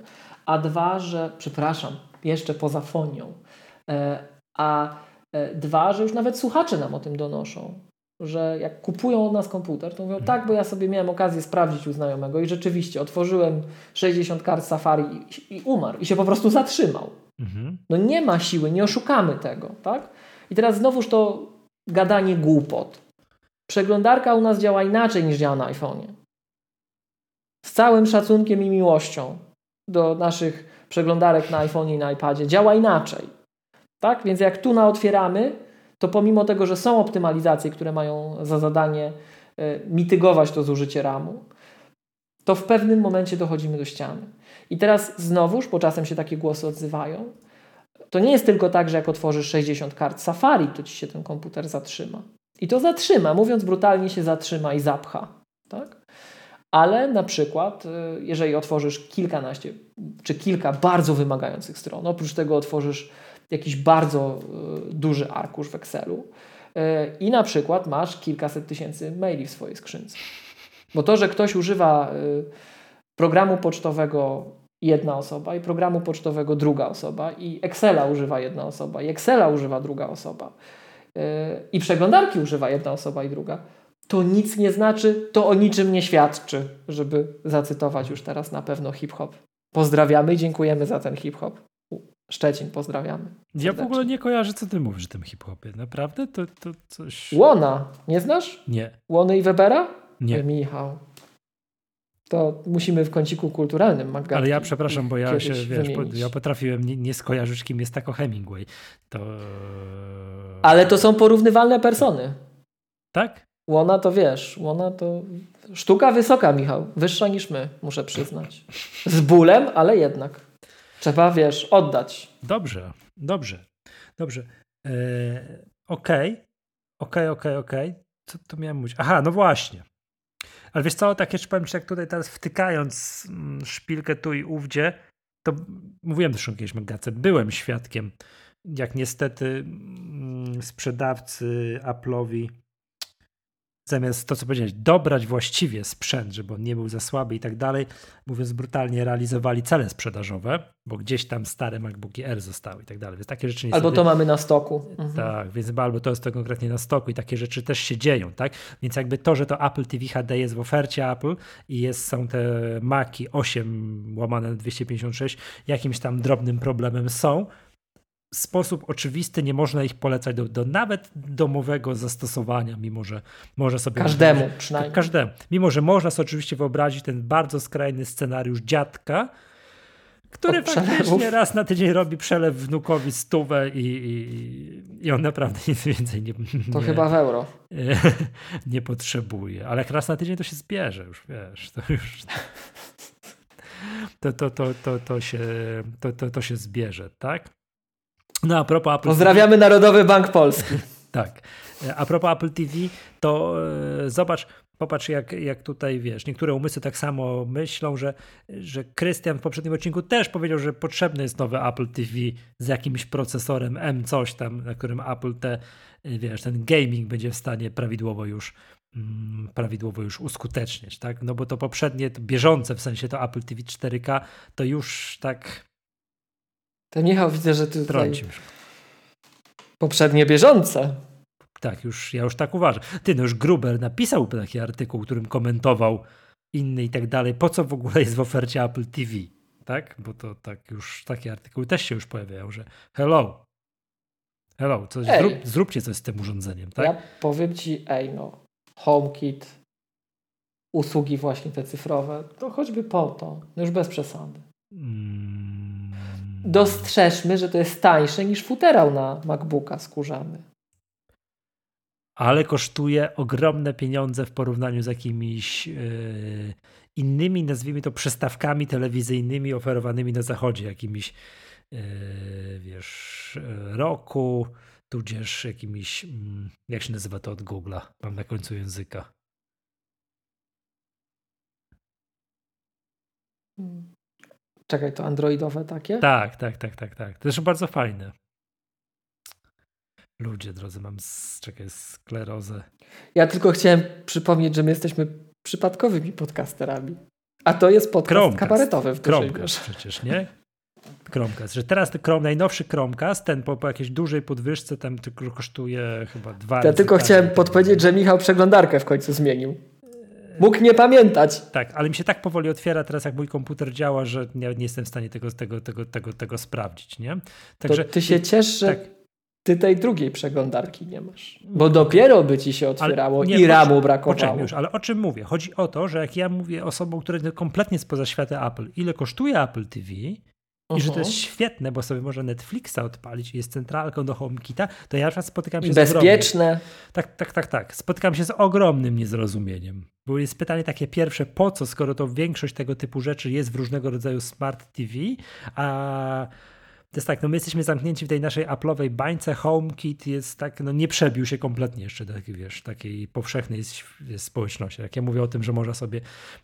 A dwa, że, przepraszam, jeszcze poza fonią. E, a e, dwa, że już nawet słuchacze nam o tym donoszą. Że jak kupują od nas komputer, to mówią, hmm. tak, bo ja sobie miałem okazję sprawdzić u znajomego i rzeczywiście otworzyłem 60 kart Safari i, i umarł i się po prostu zatrzymał. Mhm. No nie ma siły, nie oszukamy tego, tak? I teraz znowuż to gadanie głupot. Przeglądarka u nas działa inaczej niż działa na iPhone'ie. Z całym szacunkiem i miłością do naszych przeglądarek na iPhone'ie i na iPadzie działa inaczej. Tak? Więc jak tu na otwieramy, to pomimo tego, że są optymalizacje, które mają za zadanie mitygować to zużycie RAMu, to w pewnym momencie dochodzimy do ściany. I teraz znowuż, bo czasem się takie głosy odzywają, to nie jest tylko tak, że jak otworzysz 60 kart Safari, to ci się ten komputer zatrzyma. I to zatrzyma, mówiąc brutalnie, się zatrzyma i zapcha. Tak? Ale na przykład, y, jeżeli otworzysz kilkanaście czy kilka bardzo wymagających stron, oprócz tego otworzysz jakiś bardzo y, duży arkusz w Excelu y, i na przykład masz kilkaset tysięcy maili w swojej skrzynce. Bo to, że ktoś używa programu pocztowego jedna osoba i programu pocztowego druga osoba i Excela używa jedna osoba i Excela używa druga osoba i przeglądarki używa jedna osoba i druga, to nic nie znaczy, to o niczym nie świadczy, żeby zacytować już teraz na pewno hip-hop. Pozdrawiamy i dziękujemy za ten hip-hop. Szczecin, pozdrawiamy. Ja w ogóle nie kojarzę, co ty mówisz o tym hip-hopie. Naprawdę? To, to coś... Łona. Nie znasz? Nie. Łony i Webera? Nie. Michał. To musimy w kąciku kulturalnym Magda. Ale ja przepraszam, bo ja się, wiesz, ja potrafiłem nie, nie skojarzyć, kim jest tako Hemingway. To... Ale to są porównywalne persony. Tak? Łona to wiesz, łona to sztuka wysoka, Michał. Wyższa niż my, muszę przyznać. Z bólem, ale jednak. Trzeba, wiesz, oddać. Dobrze, dobrze, dobrze. Eee, okej, okej, okej, okej. Co tu miałem mówić? Aha, no właśnie. Ale wiesz co, tak jeszcze powiem ci, jak tutaj teraz wtykając mm, szpilkę tu i ówdzie, to mówiłem zresztą kiedyś Magace, byłem świadkiem, jak niestety mm, sprzedawcy Apple'owi zamiast to, co powiedziałeś, dobrać właściwie sprzęt, żeby on nie był za słaby i tak dalej, mówiąc brutalnie, realizowali cele sprzedażowe, bo gdzieś tam stare MacBooki R zostały i tak dalej. Więc takie rzeczy Albo to mamy na stoku. Mhm. Tak, więc albo to jest to konkretnie na stoku i takie rzeczy też się dzieją, tak? Więc jakby to, że to Apple TV HD jest w ofercie Apple i jest, są te Maki 8 łamane na 256, jakimś tam drobnym problemem są, sposób oczywisty nie można ich polecać do, do nawet domowego zastosowania, mimo że może sobie... Każdemu przynajmniej. Każdemu. Mimo, że można sobie oczywiście wyobrazić ten bardzo skrajny scenariusz dziadka, który Od faktycznie przelewów. raz na tydzień robi przelew wnukowi stówę i, i, i on naprawdę nic więcej nie... To nie, chyba w euro. <laughs> Nie potrzebuje. Ale jak raz na tydzień to się zbierze już, wiesz, to już... To, to, to, to, to, się, to, to, to się zbierze, tak? No a propos Apple Pozdrawiamy TV. Narodowy Bank Polski. <laughs> tak. A propos Apple TV, to e, zobacz, popatrz jak, jak tutaj, wiesz, niektóre umysły tak samo myślą, że, że Krystian w poprzednim odcinku też powiedział, że potrzebny jest nowy Apple TV z jakimś procesorem M coś tam, na którym Apple te, wiesz, ten gaming będzie w stanie prawidłowo już mm, prawidłowo już uskuteczniać, tak? No bo to poprzednie, to bieżące w sensie to Apple TV 4K, to już tak to Michał, widzę, że ty tutaj... Poprzednie bieżące. Tak, już, ja już tak uważam. Ty, no już Gruber napisał taki artykuł, którym komentował inny i tak dalej. Po co w ogóle jest w ofercie Apple TV? Tak? Bo to tak już takie artykuły też się już pojawiają, że hello, hello, coś zrób, zróbcie coś z tym urządzeniem, tak? Ja powiem ci, ej no, HomeKit, usługi właśnie te cyfrowe, to choćby po to, no już bez przesady. Hmm dostrzeżmy, że to jest tańsze niż futerał na MacBooka skórzany. Ale kosztuje ogromne pieniądze w porównaniu z jakimiś yy, innymi, nazwijmy to, przystawkami telewizyjnymi oferowanymi na zachodzie, jakimiś, yy, wiesz, roku, tudzież jakimiś, yy, jak się nazywa to od Google'a, mam na końcu języka. Hmm. Czekaj, to androidowe takie? Tak, tak, tak, tak, tak. To jest bardzo fajne. Ludzie, drodzy, mam z, czekaj, sklerozę. Ja tylko chciałem przypomnieć, że my jesteśmy przypadkowymi podcasterami. A to jest podcast Chromecast. kabaretowy w Chromecast przecież, nie? Chromecast, że teraz ten Chrome, najnowszy Chromecast, ten po, po jakiejś dużej podwyżce tam tylko kosztuje chyba dwa Ja tylko chciałem podpowiedzieć, że Michał przeglądarkę w końcu zmienił. Mógł nie pamiętać. Tak, ale mi się tak powoli otwiera teraz, jak mój komputer działa, że nie, nie jestem w stanie tego, tego, tego, tego, tego sprawdzić, nie? Także to ty się ciesz, że tak. ty tej drugiej przeglądarki nie masz. Bo dopiero by ci się otwierało nie, i ramu brakowało. Poczekaj już, ale o czym mówię? Chodzi o to, że jak ja mówię osobom, które kompletnie spoza świata Apple, ile kosztuje Apple TV, i że to jest Mhm. świetne, bo sobie można Netflixa odpalić i jest centralką do HomeKita, to ja na przykład spotykam się I z bezpieczne. tak, tak, tak, tak. Spotykam się z ogromnym niezrozumieniem. Bo jest pytanie takie pierwsze, po co, skoro to większość tego typu rzeczy jest w różnego rodzaju smart TV, a jest tak, no my jesteśmy zamknięci w tej naszej Apple'owej bańce, HomeKit jest tak, no nie przebił się kompletnie jeszcze do takiej, wiesz, takiej powszechnej społeczności. Jak ja mówię o tym, że można sobie,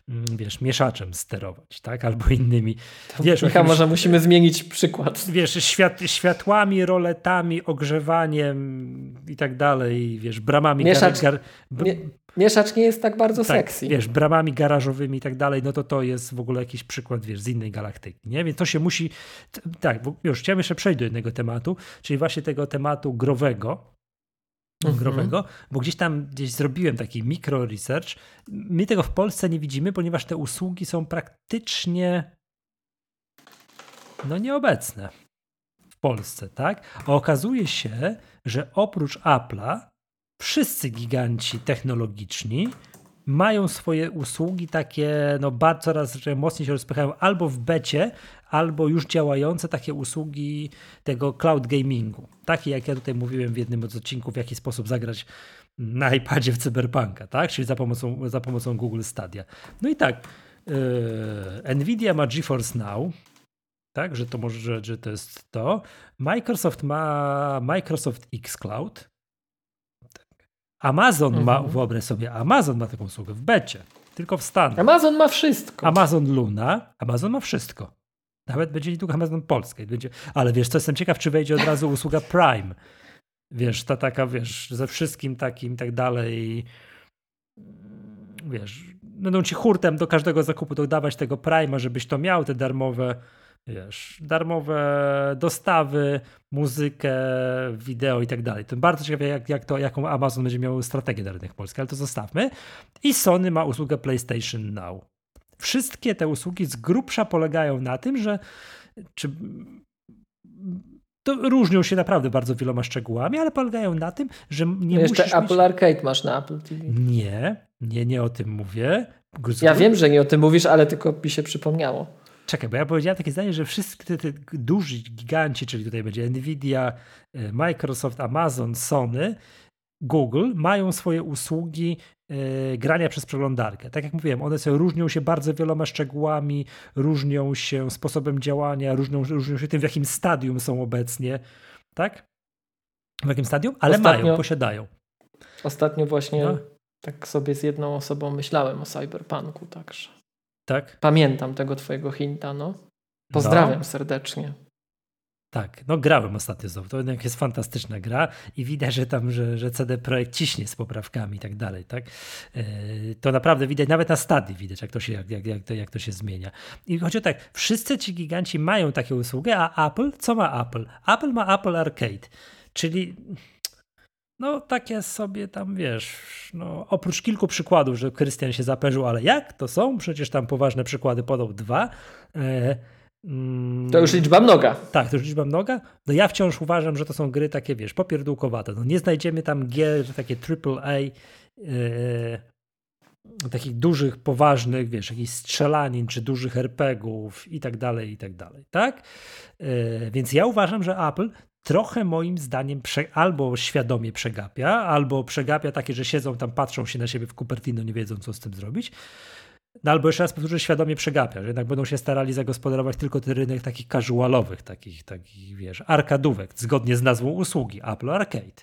mm, wiesz, mieszaczem sterować, tak, albo innymi, wiesz, Michał, jakimś- może musimy zmienić przykład. wiesz, świat, światłami, roletami, ogrzewaniem i tak dalej, wiesz, bramami Mieszacz- gar, Nie, mieszacz nie jest tak bardzo tak, sexy. wiesz, bramami garażowymi i tak dalej, no to to jest w ogóle jakiś przykład, wiesz, z innej galaktyki, nie? Więc to się musi, tak, bo już chciałem jeszcze przejść do jednego tematu, czyli właśnie tego tematu growego, Mhm. growego, bo gdzieś tam gdzieś zrobiłem taki mikro research. My tego w Polsce nie widzimy, ponieważ te usługi są praktycznie no nieobecne w Polsce, tak? A okazuje się, że oprócz Apple'a wszyscy giganci technologiczni mają swoje usługi takie, no bardzo coraz mocniej się rozpychają albo w becie, albo już działające takie usługi tego cloud gamingu. Takie jak ja tutaj mówiłem w jednym z odcinków, w jaki sposób zagrać na iPadzie w Cyberpunka, tak? Czyli za pomocą, za pomocą Google Stadia. No i tak, yy, Nvidia ma GeForce Now, tak, że to może, że, że to jest to. Microsoft ma Microsoft X Cloud. Amazon ma, Mhm. wyobraź sobie, Amazon ma taką usługę w becie, tylko w Stanach. Amazon ma wszystko. Amazon Luna, Amazon ma wszystko. Nawet będzie niedługo Amazon Polska. i Będzie, ale wiesz, co jestem ciekaw, czy wejdzie od razu usługa Prime. Wiesz, ta taka, wiesz, ze wszystkim takim i tak dalej. Wiesz, będą ci hurtem do każdego zakupu dodawać tego Prime'a, żebyś to miał, te darmowe, wiesz, darmowe dostawy, muzykę, wideo i tak dalej. To bardzo ciekawe, jak, jak to, jaką Amazon będzie miał strategię dla rynek polski, ale to zostawmy. I Sony ma usługę PlayStation Now. Wszystkie te usługi z grubsza polegają na tym, że czy, to różnią się naprawdę bardzo wieloma szczegółami, ale polegają na tym, że nie No Jeszcze Apple mieć... Arcade masz na Apple TV. Nie, nie, nie o tym mówię. Z Ja grub- wiem, że nie o tym mówisz, ale tylko mi się przypomniało. Czekaj, bo ja powiedziałem takie zdanie, że wszyscy te, duży giganci, czyli tutaj będzie Nvidia, e, Microsoft, Amazon, Sony, Google, mają swoje usługi e, grania przez przeglądarkę. Tak jak mówiłem, one sobie różnią się bardzo wieloma szczegółami, różnią się sposobem działania, różnią, różnią się tym, w jakim stadium są obecnie. Tak? W jakim stadium? Ale Ostatnio- mają, posiadają. Ostatnio właśnie No. tak sobie z jedną osobą myślałem o Cyberpunku, także Tak? pamiętam tego twojego hinta, no. Pozdrawiam serdecznie. Tak, no grałem ostatnio znowu. To jednak jest fantastyczna gra i widać, że tam, że, że CD Projekt ciśnie z poprawkami i tak dalej, tak? Yy, To naprawdę widać, nawet na stadii widać, jak to się, jak, jak, jak, to, jak to się zmienia. I chodzi o tak, wszyscy ci giganci mają taką usługę, a Apple, co ma Apple? Apple ma Apple Arcade, czyli no takie sobie tam, wiesz, no oprócz kilku przykładów, że Krystian się zaperzył, ale jak to są? Przecież tam poważne przykłady podał dwa. E, mm, To już liczba mnoga. tak, to już liczba mnoga. No ja wciąż uważam, że to są gry takie, wiesz, popierdółkowate. No nie znajdziemy tam gier takie AAA, yy, takich dużych, poważnych, wiesz, jakichś strzelanin, czy dużych RPGów i tak dalej, i tak dalej, tak? Yy, więc ja uważam, że Apple trochę moim zdaniem albo świadomie przegapia, albo przegapia takie, że siedzą tam, patrzą się na siebie w Cupertino, nie wiedzą, co z tym zrobić. No albo jeszcze raz powtórzę, świadomie przegapia, że jednak będą się starali zagospodarować tylko ten rynek takich casualowych, takich, takich wiesz, arkadówek, zgodnie z nazwą usługi Apple Arcade.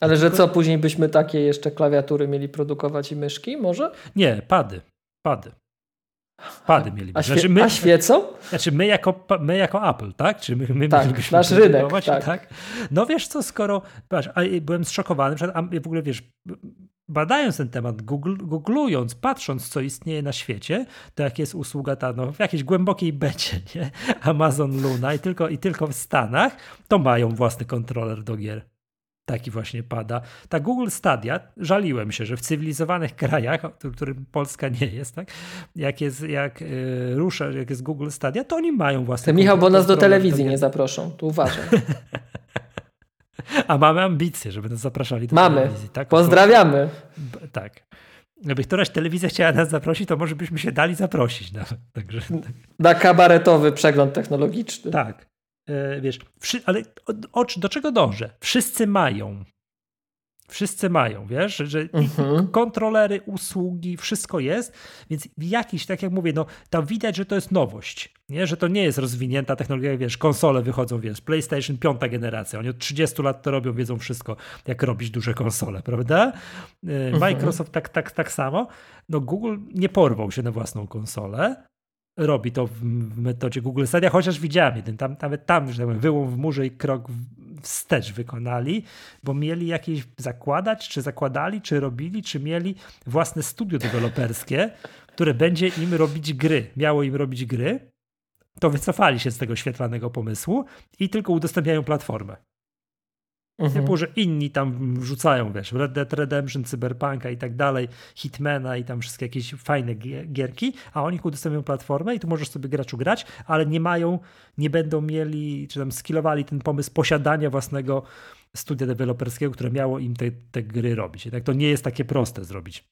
Ale że co, później byśmy takie jeszcze klawiatury mieli produkować i myszki może? Nie, pady, pady. Pady mieliby. A, świe- Znaczy my, a świecą? znaczy my, jako, my jako Apple, tak? Czy my, my Tak, mielibyśmy nasz rynek, produkować, tak. No wiesz co, skoro, patrz, a byłem zszokowany, a w ogóle wiesz, badając ten temat, Google, googlując, patrząc, co istnieje na świecie, to jak jest usługa ta, no, w jakiejś głębokiej becie, nie? <laughs> Amazon Luna i tylko, i tylko w Stanach, to mają własny kontroler do gier. Taki właśnie pada. Ta Google Stadia, żaliłem się, że w cywilizowanych <laughs> krajach, w którym Polska nie jest, tak? Jak jest, jak y, rusza, jak jest Google Stadia, to oni mają własny Ty, Michał, bo nas do telewizji nie zaproszą. Tu uważaj. <laughs> A mamy ambicje, żeby nas zapraszali do Mamy. telewizji. Tak? Pozdrawiamy. Tak. Gdyby któraś telewizja chciała nas zaprosić, to może byśmy się dali zaprosić nawet. Także, Na kabaretowy przegląd technologiczny. tak. E, wiesz, ale o, do czego dążę? Wszyscy mają. Wszyscy mają, wiesz, że, Mhm. kontrolery, usługi, wszystko jest, więc jakiś, tak jak mówię, no tam widać, że to jest nowość, nie? że to nie jest rozwinięta technologia, wiesz, konsole wychodzą, wiesz, PlayStation piąta generacja, oni od 30 lat to robią, wiedzą wszystko, jak robić duże konsole, prawda? E, Microsoft tak, tak, tak samo, no Google nie porwał się na własną konsolę, robi to w, metodzie Google Stadia, chociaż widziałem jeden, tam, nawet tam, że tak wyłom w murze i krok wstecz wykonali, bo mieli jakieś zakładać, czy zakładali, czy robili, czy mieli własne studio deweloperskie, które będzie im robić gry, miało im robić gry, to wycofali się z tego świetlanego pomysłu i tylko udostępniają platformę. Mhm. Typu, że inni tam wrzucają, wiesz, Red Dead Redemption, Cyberpunka i tak dalej, Hitmana i tam wszystkie jakieś fajne gie- gierki, a oni udostępniają platformę i tu możesz sobie graczu grać, ale nie mają, nie będą mieli, czy tam skillowali ten pomysł posiadania własnego studia deweloperskiego, które miało im te, te gry robić. Tak to nie jest takie proste zrobić.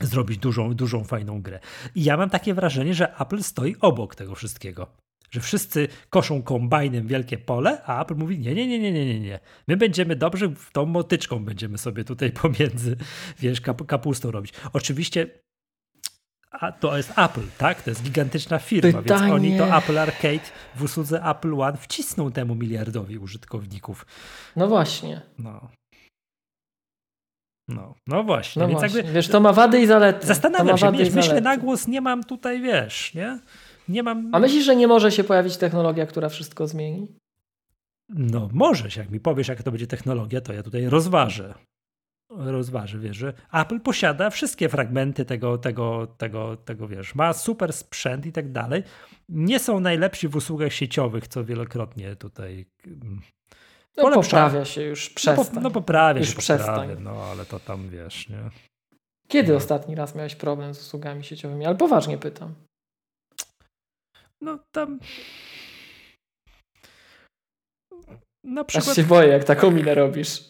Zrobić dużą, dużą, fajną grę. I ja mam takie wrażenie, że Apple stoi obok tego wszystkiego. Że wszyscy koszą kombajnem wielkie pole, a Apple mówi: Nie, nie, nie, nie, nie, nie, nie. My będziemy dobrze, tą motyczką będziemy sobie tutaj pomiędzy, wiesz, kap kapustą robić. Oczywiście a to jest Apple, tak? To jest gigantyczna firma, więc Pytanie- oni to Apple Arcade w usłudze Apple One wcisną temu miliardowi użytkowników. No właśnie. No. No, no właśnie. No więc właśnie. jakby Wiesz, to ma wady i zalety. zastanawiam się, wiesz, myślę na głos, nie mam tutaj, wiesz, nie? Nie mam. A myślisz, że nie może się pojawić technologia, która wszystko zmieni? No, możesz, jak mi powiesz, jaka to będzie technologia, to ja tutaj rozważę. Rozważę, wiesz, że Apple posiada wszystkie fragmenty tego, tego, tego, tego, wiesz, ma super sprzęt i tak dalej. Nie są najlepsi w usługach sieciowych, co wielokrotnie tutaj. No Polepsza- poprawia się już, No, przestań. po, no poprawia Już się, przestań. poprawia, no ale to tam wiesz, nie? Kiedy no. ostatni raz miałeś problem z usługami sieciowymi? Ale poważnie pytam. No tam. Na Aż przykład, się boję, jak taką minę robisz.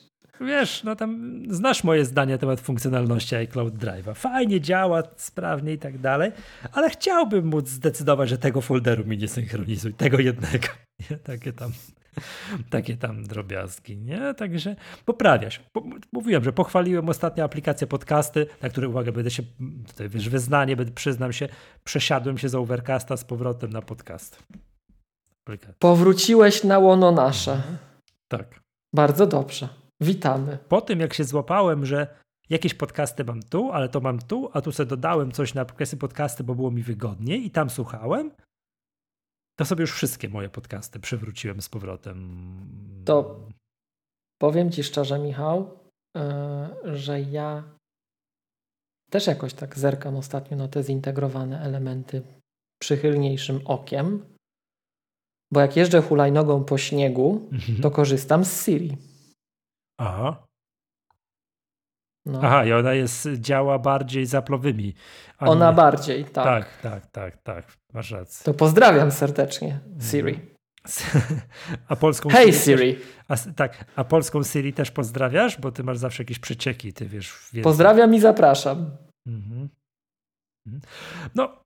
wiesz, no tam znasz moje zdanie na temat funkcjonalności iCloud Drive'a. Fajnie działa, sprawnie i tak dalej, ale chciałbym móc zdecydować, że tego folderu mi nie synchronizuj, tego jednego. <laughs> Nie? Takie tam. <laughs> Takie tam drobiazgi, nie? Także poprawiasz. Po, mówiłem, że pochwaliłem ostatnio aplikację podcasty, na które uwaga, będę się tutaj wiesz, wyznanie, będę, przyznam się, przesiadłem się z Overcasta z powrotem na podcast. Aplikacja. Powróciłeś na łono nasze. Tak. Bardzo dobrze. Witamy. Po tym, jak się złapałem, że jakieś podcasty mam tu, ale to mam tu, a tu sobie dodałem coś na aplikację podcasty, bo było mi wygodniej i tam słuchałem, to sobie już wszystkie moje podcasty przywróciłem z powrotem. To powiem ci szczerze, Michał, yy, że ja też jakoś tak zerkam ostatnio na te zintegrowane elementy przychylniejszym okiem, bo jak jeżdżę hulajnogą po śniegu, Mhm. to korzystam z Siri. Aha. No. Aha, i ona jest, działa bardziej zaplowymi. a nie- Ona bardziej, tak. Tak, tak, tak, tak. Masz rację. To pozdrawiam serdecznie Siri. <laughs> A polską Hej też- Siri, A, s- tak, a polską Siri też pozdrawiasz? Bo ty masz zawsze jakieś przecieki, ty wiesz. Więcej. pozdrawiam i zapraszam. Mhm. Mhm. No,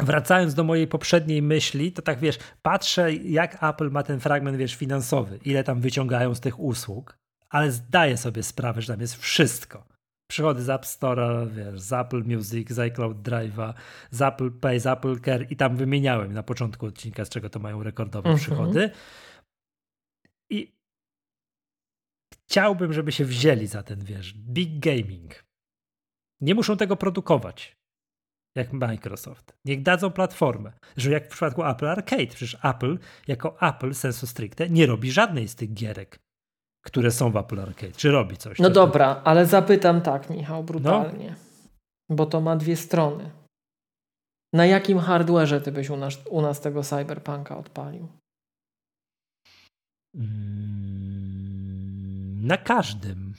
wracając do mojej poprzedniej myśli, to tak wiesz, patrzę jak Apple ma ten fragment, wiesz, finansowy, ile tam wyciągają z tych usług, ale zdaję sobie sprawę, że tam jest wszystko. Przychody z App Store'a, wiesz, z Apple Music, z iCloud Drive'a, z Apple Pay, z Apple Care i tam wymieniałem na początku odcinka, z czego to mają rekordowe Mhm. przychody. I chciałbym, żeby się wzięli za ten, wiesz, big gaming. Nie muszą tego produkować, jak Microsoft. Niech dadzą platformę, że jak w przypadku Apple Arcade, przecież Apple jako Apple sensu stricte nie robi żadnej z tych gierek, które są w Apple Arcade. Czy robi coś? No To- dobra, ale zapytam tak, Michał, brutalnie. Bo to ma dwie strony. Na jakim hardwareze ty byś u nas, u nas tego cyberpunka odpalił? Mm, Na każdym.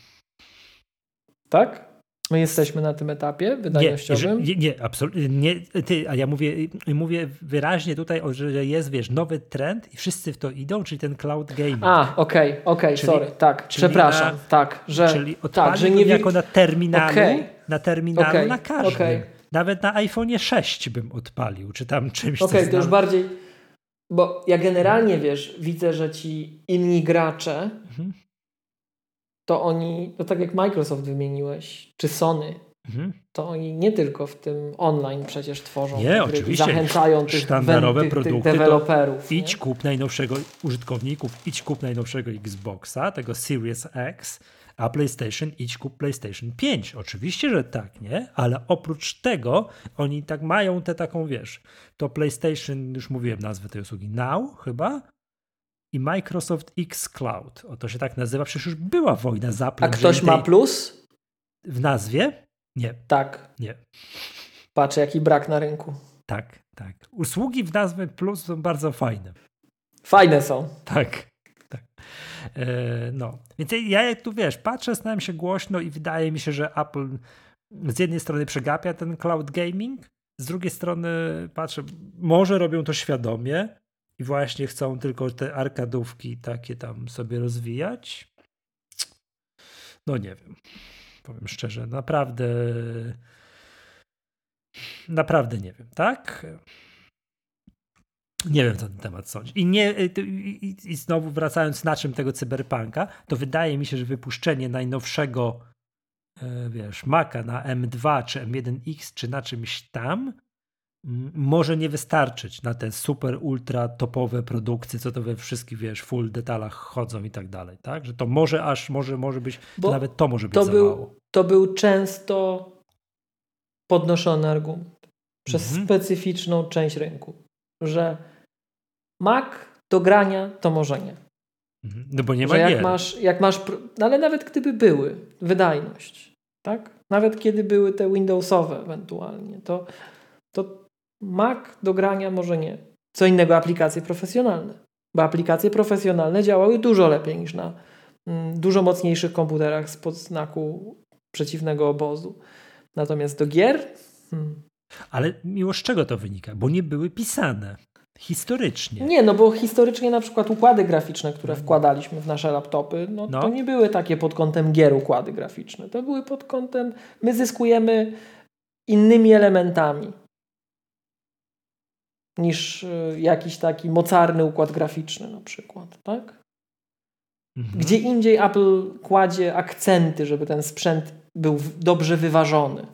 Tak? My jesteśmy na tym etapie wydajnościowym. nie, nie, absolutnie nie. Ty, a ja mówię, mówię wyraźnie tutaj, że jest, wiesz, nowy trend i wszyscy w to idą, czyli ten cloud gaming. A, okej, okej, Czyli- sorry, tak, przepraszam, na- tak, że, Czyli tak, że nie jako na terminalu, Okej. na terminalu okay, na każdym. Okay. Nawet na iPhone 6 bym odpalił, czy tam czymś. Okej, okay, to już bardziej. Bo ja generalnie wiesz, widzę, że ci inni gracze. To oni, to tak jak Microsoft wymieniłeś, czy Sony, mhm. to oni nie tylko w tym online przecież tworzą nie, gry oczywiście. zachęcają tych, sztandarowe tych, produkty, tych deweloperów. Idź kup najnowszego użytkowników, idź kup najnowszego Xboxa, tego Series X, a PlayStation idź kup PlayStation 5. Oczywiście, że tak, nie? Ale oprócz tego oni tak mają tę taką, wiesz, to PlayStation, już mówiłem nazwę tej usługi, Now chyba? I Microsoft X Cloud. O to się tak nazywa. Przecież już była wojna za A ktoś ma plus? W nazwie? Nie. Tak. Nie. Patrz, jaki brak na rynku. Tak, tak. Usługi w nazwie plus są bardzo fajne. Fajne są. Tak. tak. E, no, więc ja jak tu wiesz, patrzę, stałem się głośno i wydaje mi się, że Apple z jednej strony przegapia ten cloud gaming, z drugiej strony patrzę, może robią to świadomie i właśnie chcą tylko te arkadówki takie tam sobie rozwijać. No nie wiem. Powiem szczerze, naprawdę naprawdę nie wiem, tak? Nie wiem, co ten temat sądzi. I, nie, i, I znowu wracając na czym tego cyberpunka, to wydaje mi się, że wypuszczenie najnowszego e, wiesz, Maca na M2 czy M1X czy na czymś tam może nie wystarczyć na te super, ultra topowe produkcje, co to we wszystkich, wiesz, full detalach chodzą i tak dalej, tak? Że to może aż, może, może być, nawet to może być to za był, mało. To był często podnoszony argument przez mhm. specyficzną część rynku, że Mac do grania to może nie. Mhm. No bo nie ma że jak gier. masz, jak masz, no ale nawet gdyby były, wydajność, tak? Nawet kiedy były te Windowsowe ewentualnie, to, to Mac do grania może nie. Co innego aplikacje profesjonalne. Bo aplikacje profesjonalne działały dużo lepiej niż na mm, dużo mocniejszych komputerach spod znaku przeciwnego obozu. Natomiast do gier. Hmm. Ale miło z czego to wynika? Bo nie były pisane. Historycznie. Nie, no bo historycznie na przykład układy graficzne, które wkładaliśmy w nasze laptopy, no, no. to nie były takie pod kątem gier układy graficzne. To były pod kątem, my zyskujemy innymi elementami niż y, jakiś taki mocarny układ graficzny na przykład, tak? Mhm. Gdzie indziej Apple kładzie akcenty, żeby ten sprzęt był dobrze wyważony.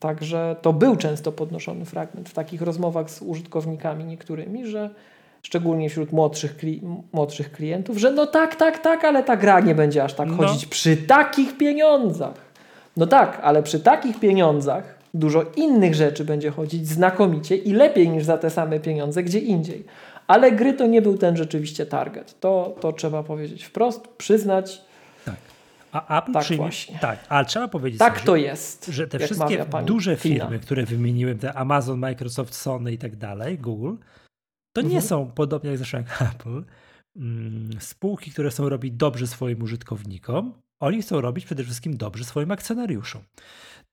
Także to był często podnoszony fragment w takich rozmowach z użytkownikami niektórymi, że szczególnie wśród młodszych, kli młodszych klientów, że no tak, tak, tak, ale ta gra nie będzie aż tak no. chodzić przy takich pieniądzach. No tak, ale przy takich pieniądzach dużo innych rzeczy będzie chodzić znakomicie i lepiej niż za te same pieniądze gdzie indziej. Ale gry to nie był ten rzeczywiście target. To, to trzeba powiedzieć wprost, przyznać. Tak. A Apple tak, przyjmie, właśnie. tak, ale trzeba powiedzieć, tak że, to jest, że te wszystkie duże firmy, które wymieniłem, te Amazon, Microsoft, Sony i tak dalej, Google, to nie mhm. są podobnie jak zresztą <laughs> Apple, mm, spółki, które chcą robić dobrze swoim użytkownikom, oni chcą robić przede wszystkim dobrze swoim akcjonariuszom.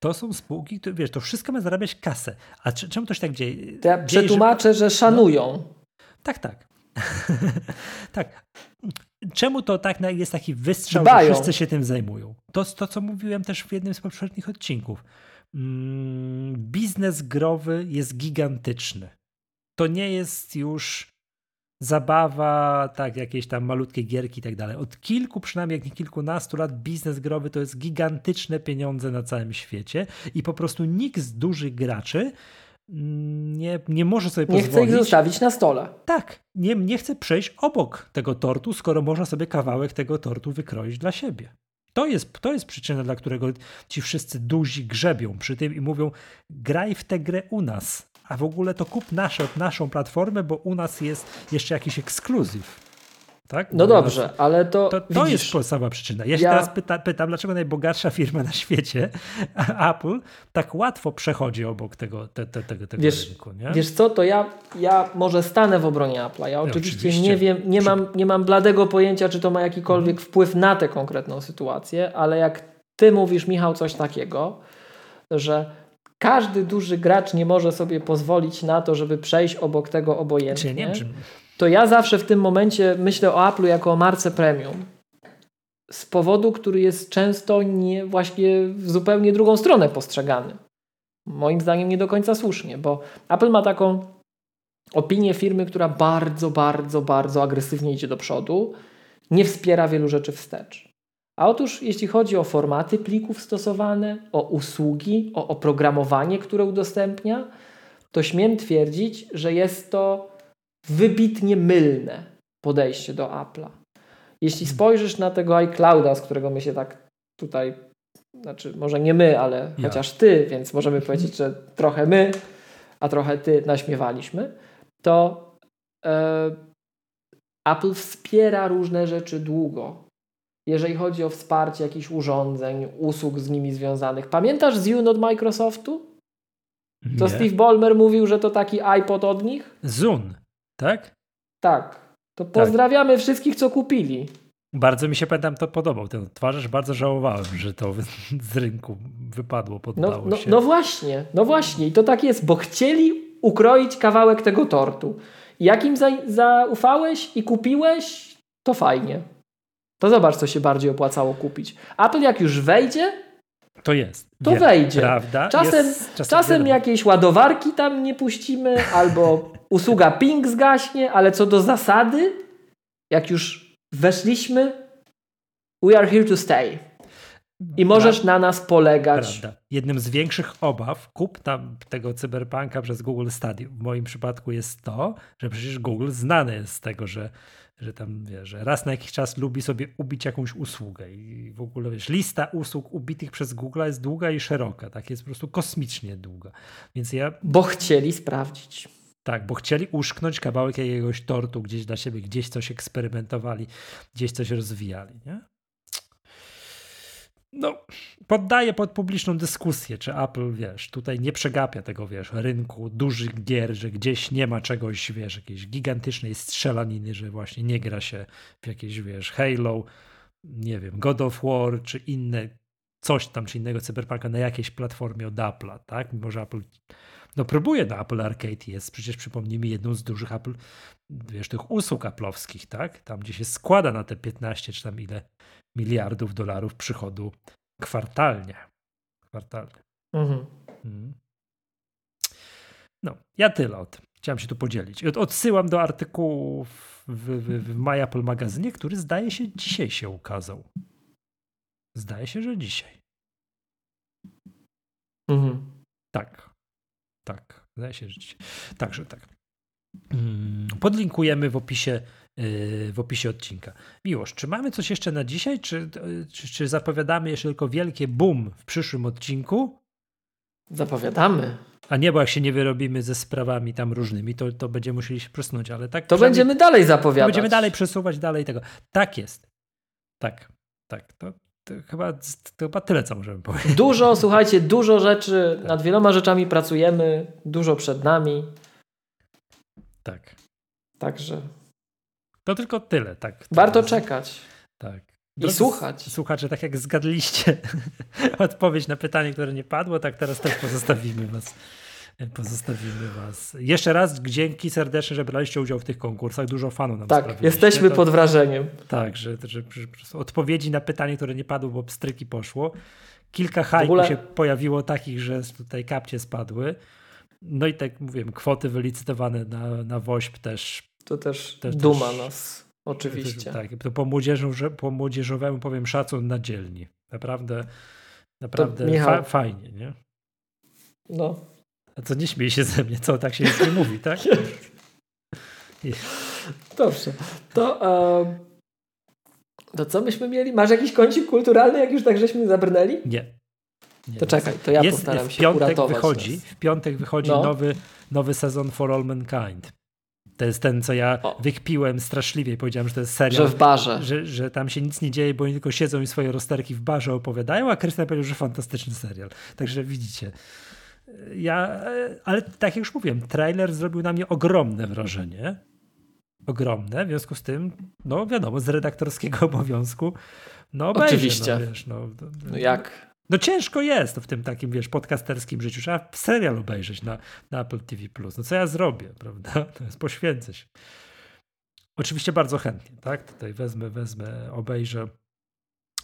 To są spółki, które, wiesz, to wszystko ma zarabiać kasę. A czemu to się tak dzieje? To ja dzieje, przetłumaczę, że, że szanują. No, tak, tak. <laughs> tak. Czemu to tak jest taki wystrzał, Dbają. że wszyscy się tym zajmują? To to, co mówiłem też w jednym z poprzednich odcinków. Mm, biznes growy jest gigantyczny. To nie jest już zabawa, tak, jakieś tam malutkie gierki i tak dalej. Od kilku, przynajmniej jak nie kilkunastu lat biznes growy to jest gigantyczne pieniądze na całym świecie i po prostu nikt z dużych graczy nie, nie może sobie nie pozwolić. Nie chce ich zostawić na stole. Tak, nie, nie chce przejść obok tego tortu, skoro można sobie kawałek tego tortu wykroić dla siebie. To jest, to jest przyczyna, dla którego ci wszyscy duzi grzebią przy tym i mówią: graj w tę grę u nas, a w ogóle to kup nasze, naszą platformę, bo u nas jest jeszcze jakiś ekskluzyw. Tak? No dobrze, ale to. To, to jest podstawowa przyczyna. Ja się ja... teraz pyta, pytam, dlaczego najbogatsza firma na świecie, <laughs> Apple, tak łatwo przechodzi obok tego, te, te, tego, tego wiesz, rynku. Nie? Wiesz co, to ja, ja może stanę w obronie Apple'a. Ja oczywiście, oczywiście, nie wiem, nie mam, nie mam bladego pojęcia, czy to ma jakikolwiek mhm. wpływ na tę konkretną sytuację, ale jak ty mówisz, Michał, coś takiego, że każdy duży gracz nie może sobie pozwolić na to, żeby przejść obok tego obojętnie. Nie wiem, to ja zawsze w tym momencie myślę o Apple'u jako o marce premium. z powodu, który jest często nie właśnie w zupełnie drugą stronę postrzegany. Moim zdaniem nie do końca słusznie, bo Apple ma taką opinię firmy, która bardzo, bardzo, bardzo agresywnie idzie do przodu, nie wspiera wielu rzeczy wstecz. A otóż, jeśli chodzi o formaty plików stosowane, o usługi, o oprogramowanie, które udostępnia, to śmiem twierdzić, że jest to wybitnie mylne podejście do Apple'a. Jeśli spojrzysz na tego iClouda, z którego my się tak tutaj, znaczy może nie my, ale ja. chociaż ty, więc możemy powiedzieć, że trochę my, a trochę ty naśmiewaliśmy, to e, Apple wspiera różne rzeczy długo. Jeżeli chodzi o wsparcie jakichś urządzeń, usług z nimi związanych. Pamiętasz Zune od Microsoftu? To Steve Ballmer mówił, że to taki iPod od nich? Zun, tak? Tak. To pozdrawiamy tak. wszystkich, co kupili. Bardzo mi się pamiętam to podobał. Ten odtwarzacz bardzo żałowałem, że to z rynku wypadło, poddało no, no, się. No właśnie, no właśnie. I to tak jest, bo chcieli ukroić kawałek tego tortu. Jak im za, zaufałeś i kupiłeś, to fajnie. To zobacz, co się bardziej opłacało kupić. Apple jak już wejdzie, to jest. To Wiem, wejdzie. Prawda? Czasem, jest, czasem, czasem jakieś ładowarki tam nie puścimy, albo usługa ping zgaśnie, ale co do zasady, jak już weszliśmy, we are here to stay. I możesz na nas polegać. Prawda. Jednym z większych obaw kup tam tego cyberpunka przez Google Stadia w moim przypadku jest to, że przecież Google znany jest z tego, że, że tam wiesz, że raz na jakiś czas lubi sobie ubić jakąś usługę i w ogóle wiesz, lista usług ubitych przez Google jest długa i szeroka, tak jest po prostu kosmicznie długa. Więc ja bo chcieli sprawdzić. Tak, bo chcieli uszknąć kawałek jakiegoś tortu gdzieś dla siebie, gdzieś coś eksperymentowali, gdzieś coś rozwijali, nie? No, poddaję pod publiczną dyskusję, czy Apple, wiesz, tutaj nie przegapia tego, wiesz, rynku dużych gier, że gdzieś nie ma czegoś, wiesz, jakiejś gigantycznej strzelaniny, że właśnie nie gra się w jakieś, wiesz, Halo, nie wiem, God of War, czy inne, coś tam, czy innego cyberpunka na jakiejś platformie od Apple'a, tak? Mimo, że Apple, no próbuje na Apple Arcade, jest przecież, przypomnijmy, jedną z dużych Apple, wiesz, tych usług Apple'owskich, tak? Tam, gdzie się składa na te 15, czy tam ile miliardów dolarów przychodu kwartalnie. Kwartalnie. Mhm. Mhm. No, ja tyle o tym. Chciałem się tu podzielić. Odsyłam do artykułu w, w, w My Apple magazynie, który zdaje się dzisiaj się ukazał. Zdaje się, że dzisiaj. Mhm. Tak. Tak. Zdaje się, że dzisiaj. Także tak. Mm, podlinkujemy w opisie w opisie odcinka. Miłosz, czy mamy coś jeszcze na dzisiaj, czy, czy, czy zapowiadamy jeszcze tylko wielkie boom w przyszłym odcinku? Zapowiadamy. A nie, bo jak się nie wyrobimy ze sprawami tam różnymi, to, to będziemy musieli się przesunąć, ale tak. To będziemy dalej zapowiadać. będziemy dalej przesuwać dalej tego. Tak jest. Tak, tak. To, to chyba, to chyba tyle, co możemy powiedzieć. Dużo, <laughs> słuchajcie, dużo rzeczy, tak. nad wieloma rzeczami pracujemy, dużo przed nami. Tak. Także to tylko tyle, tak. Warto czekać. Tak. I słuchać. Słuchacze, tak jak zgadliście <laughs> odpowiedź na pytanie, które nie padło, tak teraz też pozostawimy was. Pozostawimy was. Jeszcze raz dzięki serdecznie, że braliście udział w tych konkursach. Dużo fanów nam Tak, jesteśmy to, pod wrażeniem. Tak, że, że, że, odpowiedzi na pytanie, które nie padło, bo pstryki poszło. Kilka hajków ogóle... się pojawiło takich, że tutaj kapcie spadły. No i tak mówiłem, kwoty wylicytowane na, na WOŚP też to też, też duma też, nas, oczywiście. tak, to po, młodzieżu, po młodzieżowemu powiem szacun na dzielni. Naprawdę, naprawdę Michał, fa fajnie, nie? No. A co, nie śmiej się ze mnie, co, tak się nie mówi, tak? <laughs> Dobrze. To, uh, to co myśmy mieli? Masz jakiś kącik kulturalny, jak już tak żeśmy zabrnęli? Nie. nie to czekaj, to ja jest, postaram się piątek wychodzi, W piątek wychodzi no. nowy, nowy sezon For All Mankind. To jest ten, co ja o. wykpiłem straszliwie powiedziałem, że to jest serial. Że w barze. Że, że tam się nic nie dzieje, bo oni tylko siedzą i swoje rozterki w barze opowiadają, a Krystian powiedział, że fantastyczny serial. Także widzicie. Ja, ale tak jak już mówiłem, trailer zrobił na mnie ogromne wrażenie. Ogromne, w związku z tym, no wiadomo, z redaktorskiego <laughs> obowiązku, no obejrzę, Oczywiście. No, wiesz, no, no jak? No ciężko jest w tym takim, wiesz, podcasterskim życiu. Trzeba serial obejrzeć na, na Apple TV+. No co ja zrobię, <laughs> prawda? To jest poświęcę się. Oczywiście bardzo chętnie, tak? Tutaj wezmę, wezmę, obejrzę.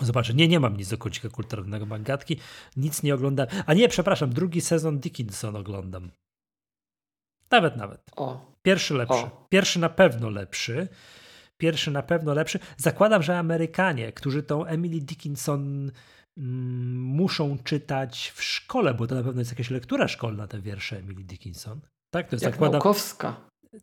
Zobaczę, nie, nie mam nic do kącika kulturalnego Magatki, nic nie oglądam. A nie, przepraszam, drugi sezon Dickinson oglądam. Nawet, nawet. O. Pierwszy lepszy. O. Pierwszy na pewno lepszy. Pierwszy na pewno lepszy. Zakładam, że Amerykanie, którzy tą Emily Dickinson muszą czytać w szkole, bo to na pewno jest jakaś lektura szkolna, te wiersze Emily Dickinson. Tak, to jest Jak zakładam. naukowska.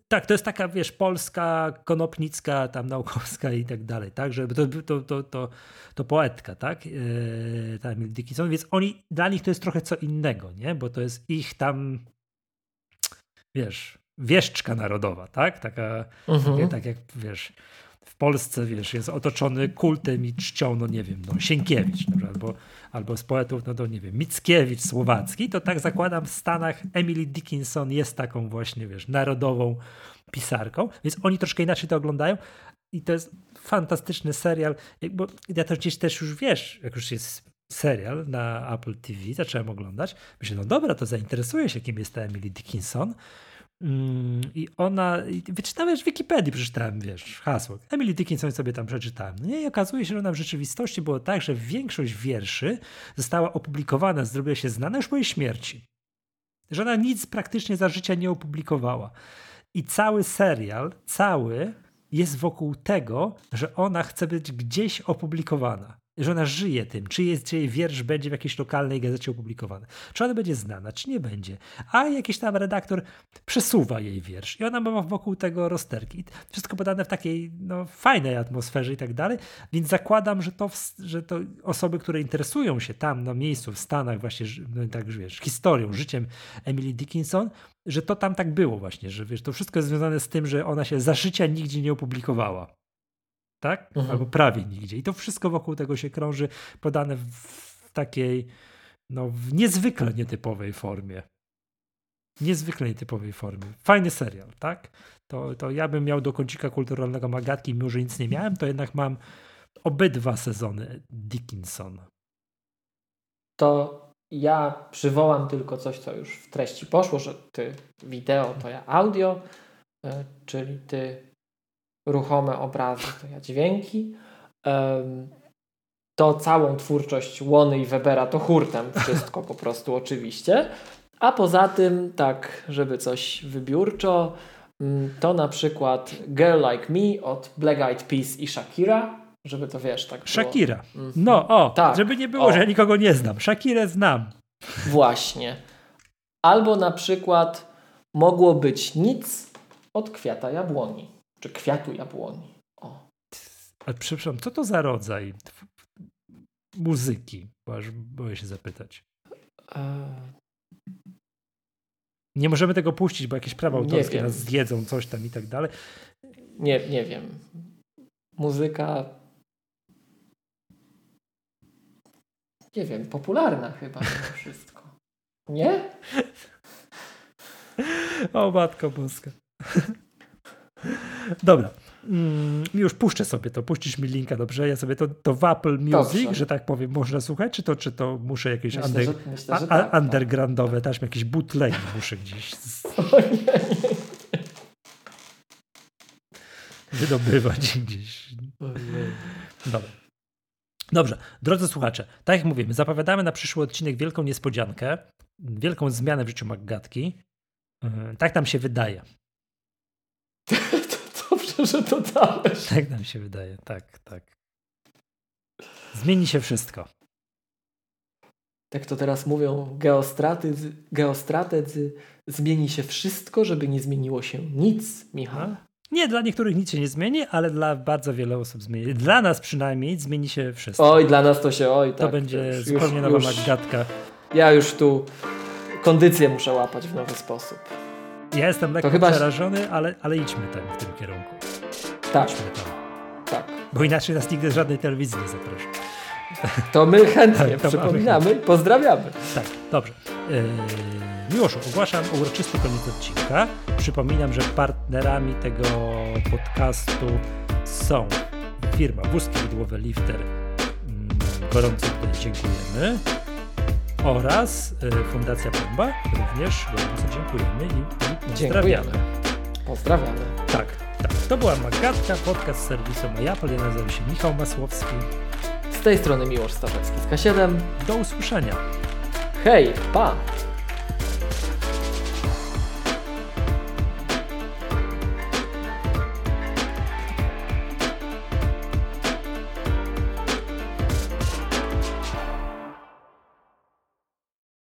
Tak, to jest taka, wiesz, polska, konopnicka, tam naukowska i tak dalej, tak, że to, to, to, to, to poetka, tak, yy, ta Emily Dickinson, więc oni, dla nich to jest trochę co innego, nie, bo to jest ich tam, wiesz, wieszczka narodowa, tak, taka, Mhm. tak jak, wiesz, Polsce, wiesz, jest otoczony kultem i czcią, no nie wiem, no Sienkiewicz albo, albo z poetów, no to nie wiem, Mickiewicz słowacki, to tak zakładam w Stanach Emily Dickinson jest taką właśnie, wiesz, narodową pisarką, więc oni troszkę inaczej to oglądają. I to jest fantastyczny serial, bo ja to gdzieś też już wiesz, jak już jest serial na Apple TV, zacząłem oglądać, myślę, no dobra, to zainteresuję się, kim jest ta Emily Dickinson, I ona, wyczytałem w Wikipedii, przeczytałem, wiesz, hasło. Emily Dickinson sobie tam przeczytałem. No i okazuje się, że ona w rzeczywistości było tak, że większość wierszy została opublikowana, zrobiła się znana już po jej śmierci. Że ona nic praktycznie za życia nie opublikowała. I cały serial, cały jest wokół tego, że ona chce być gdzieś opublikowana że ona żyje tym, czy, jest, czy jej wiersz będzie w jakiejś lokalnej gazecie opublikowany, czy ona będzie znana, czy nie będzie. A jakiś tam redaktor przesuwa jej wiersz i ona ma wokół tego rozterki. Wszystko podane w takiej no, fajnej atmosferze i tak dalej, więc zakładam, że to, że to osoby, które interesują się tam na miejscu, w Stanach właśnie, no, tak wiesz, historią, życiem Emily Dickinson, że to tam tak było właśnie, że wiesz, to wszystko jest związane z tym, że ona się za życia nigdzie nie opublikowała tak? Mhm. Albo prawie nigdzie. I to wszystko wokół tego się krąży, podane w takiej no, w niezwykle nietypowej formie. Niezwykle nietypowej formie. Fajny serial, tak? To, to ja bym miał do kącika kulturalnego Magatki, mimo że nic nie miałem, to jednak mam obydwa sezony Dickinson. To ja przywołam tylko coś, co już w treści poszło, że ty wideo, to ja audio, e, czyli ty ruchome obrazy, to ja dźwięki. To całą twórczość Łony i Webera to hurtem wszystko po prostu oczywiście. A poza tym, tak, żeby coś wybiórczo, mm, to na przykład Girl Like Me od Black Eyed Peas i Shakira, żeby to wiesz, tak było. Shakira. Mhm. No, o, tak. żeby nie było, o. że ja nikogo nie znam. Shakirę znam. Właśnie. Albo na przykład mogło być nic od kwiata jabłoni czy kwiatu jabłoni. O. Ale przepraszam, co to za rodzaj muzyki? Bo aż boję się zapytać. E... Nie możemy tego puścić, bo jakieś prawa autorskie nas zjedzą, coś tam i tak dalej. Nie, nie wiem. Muzyka. Nie wiem, popularna chyba mimo <laughs> wszystko. Nie? O matko boska. Dobra. Mm, już puszczę sobie to, puścisz mi linka, dobrze? Ja sobie to, to w Apple Music, dobrze. że tak powiem, można słuchać, czy to, czy to muszę jakieś myślę, under, że, myślę, że tak, tak. undergroundowe, tak. jakieś bootleg muszę gdzieś z... <laughs> wydobywać gdzieś. Dobra. Dobrze, drodzy słuchacze, tak jak mówimy, zapowiadamy na przyszły odcinek wielką niespodziankę, wielką zmianę w życiu Maggatki. Mhm, tak nam się wydaje. <laughs> Dobrze, <laughs> że to dałeś. Tak nam się wydaje, tak, tak. Zmieni się wszystko. Tak to teraz mówią geostratezy. Zmieni się wszystko, żeby nie zmieniło się nic, Michał. Nie, dla niektórych nic się nie zmieni, ale dla bardzo wiele osób zmieni. Dla nas przynajmniej zmieni się wszystko. Oj, dla nas to się, oj, tak. To będzie już, zupełnie już, nowa gadka. Ja już tu kondycję muszę łapać w nowy sposób. Ja jestem lekko chyba... przerażony, ale, ale idźmy tam w tym kierunku. Tak. Idźmy tam. Tak. Bo inaczej nas nigdy z żadnej telewizji nie zaprosi. To my chętnie <laughs> tak, przypominamy. Pozdrawiamy. Tak, dobrze. Yy, Miłoszu, ogłaszam uroczysty koniec odcinka. Przypominam, że partnerami tego podcastu są firma Wózki Widłowe Lifter. Mm, gorąco tutaj dziękujemy oraz y, Fundacja Bomba. Również gorąco dziękujemy i, i pozdrawiamy. Dziękujemy. Pozdrawiamy. Tak, tak. To była Magatka, podcast serwisu MyApple. Ja nazywam się Michał Masłowski. tej strony Miłosz Starzewski z K7. Do usłyszenia. Hej, pa!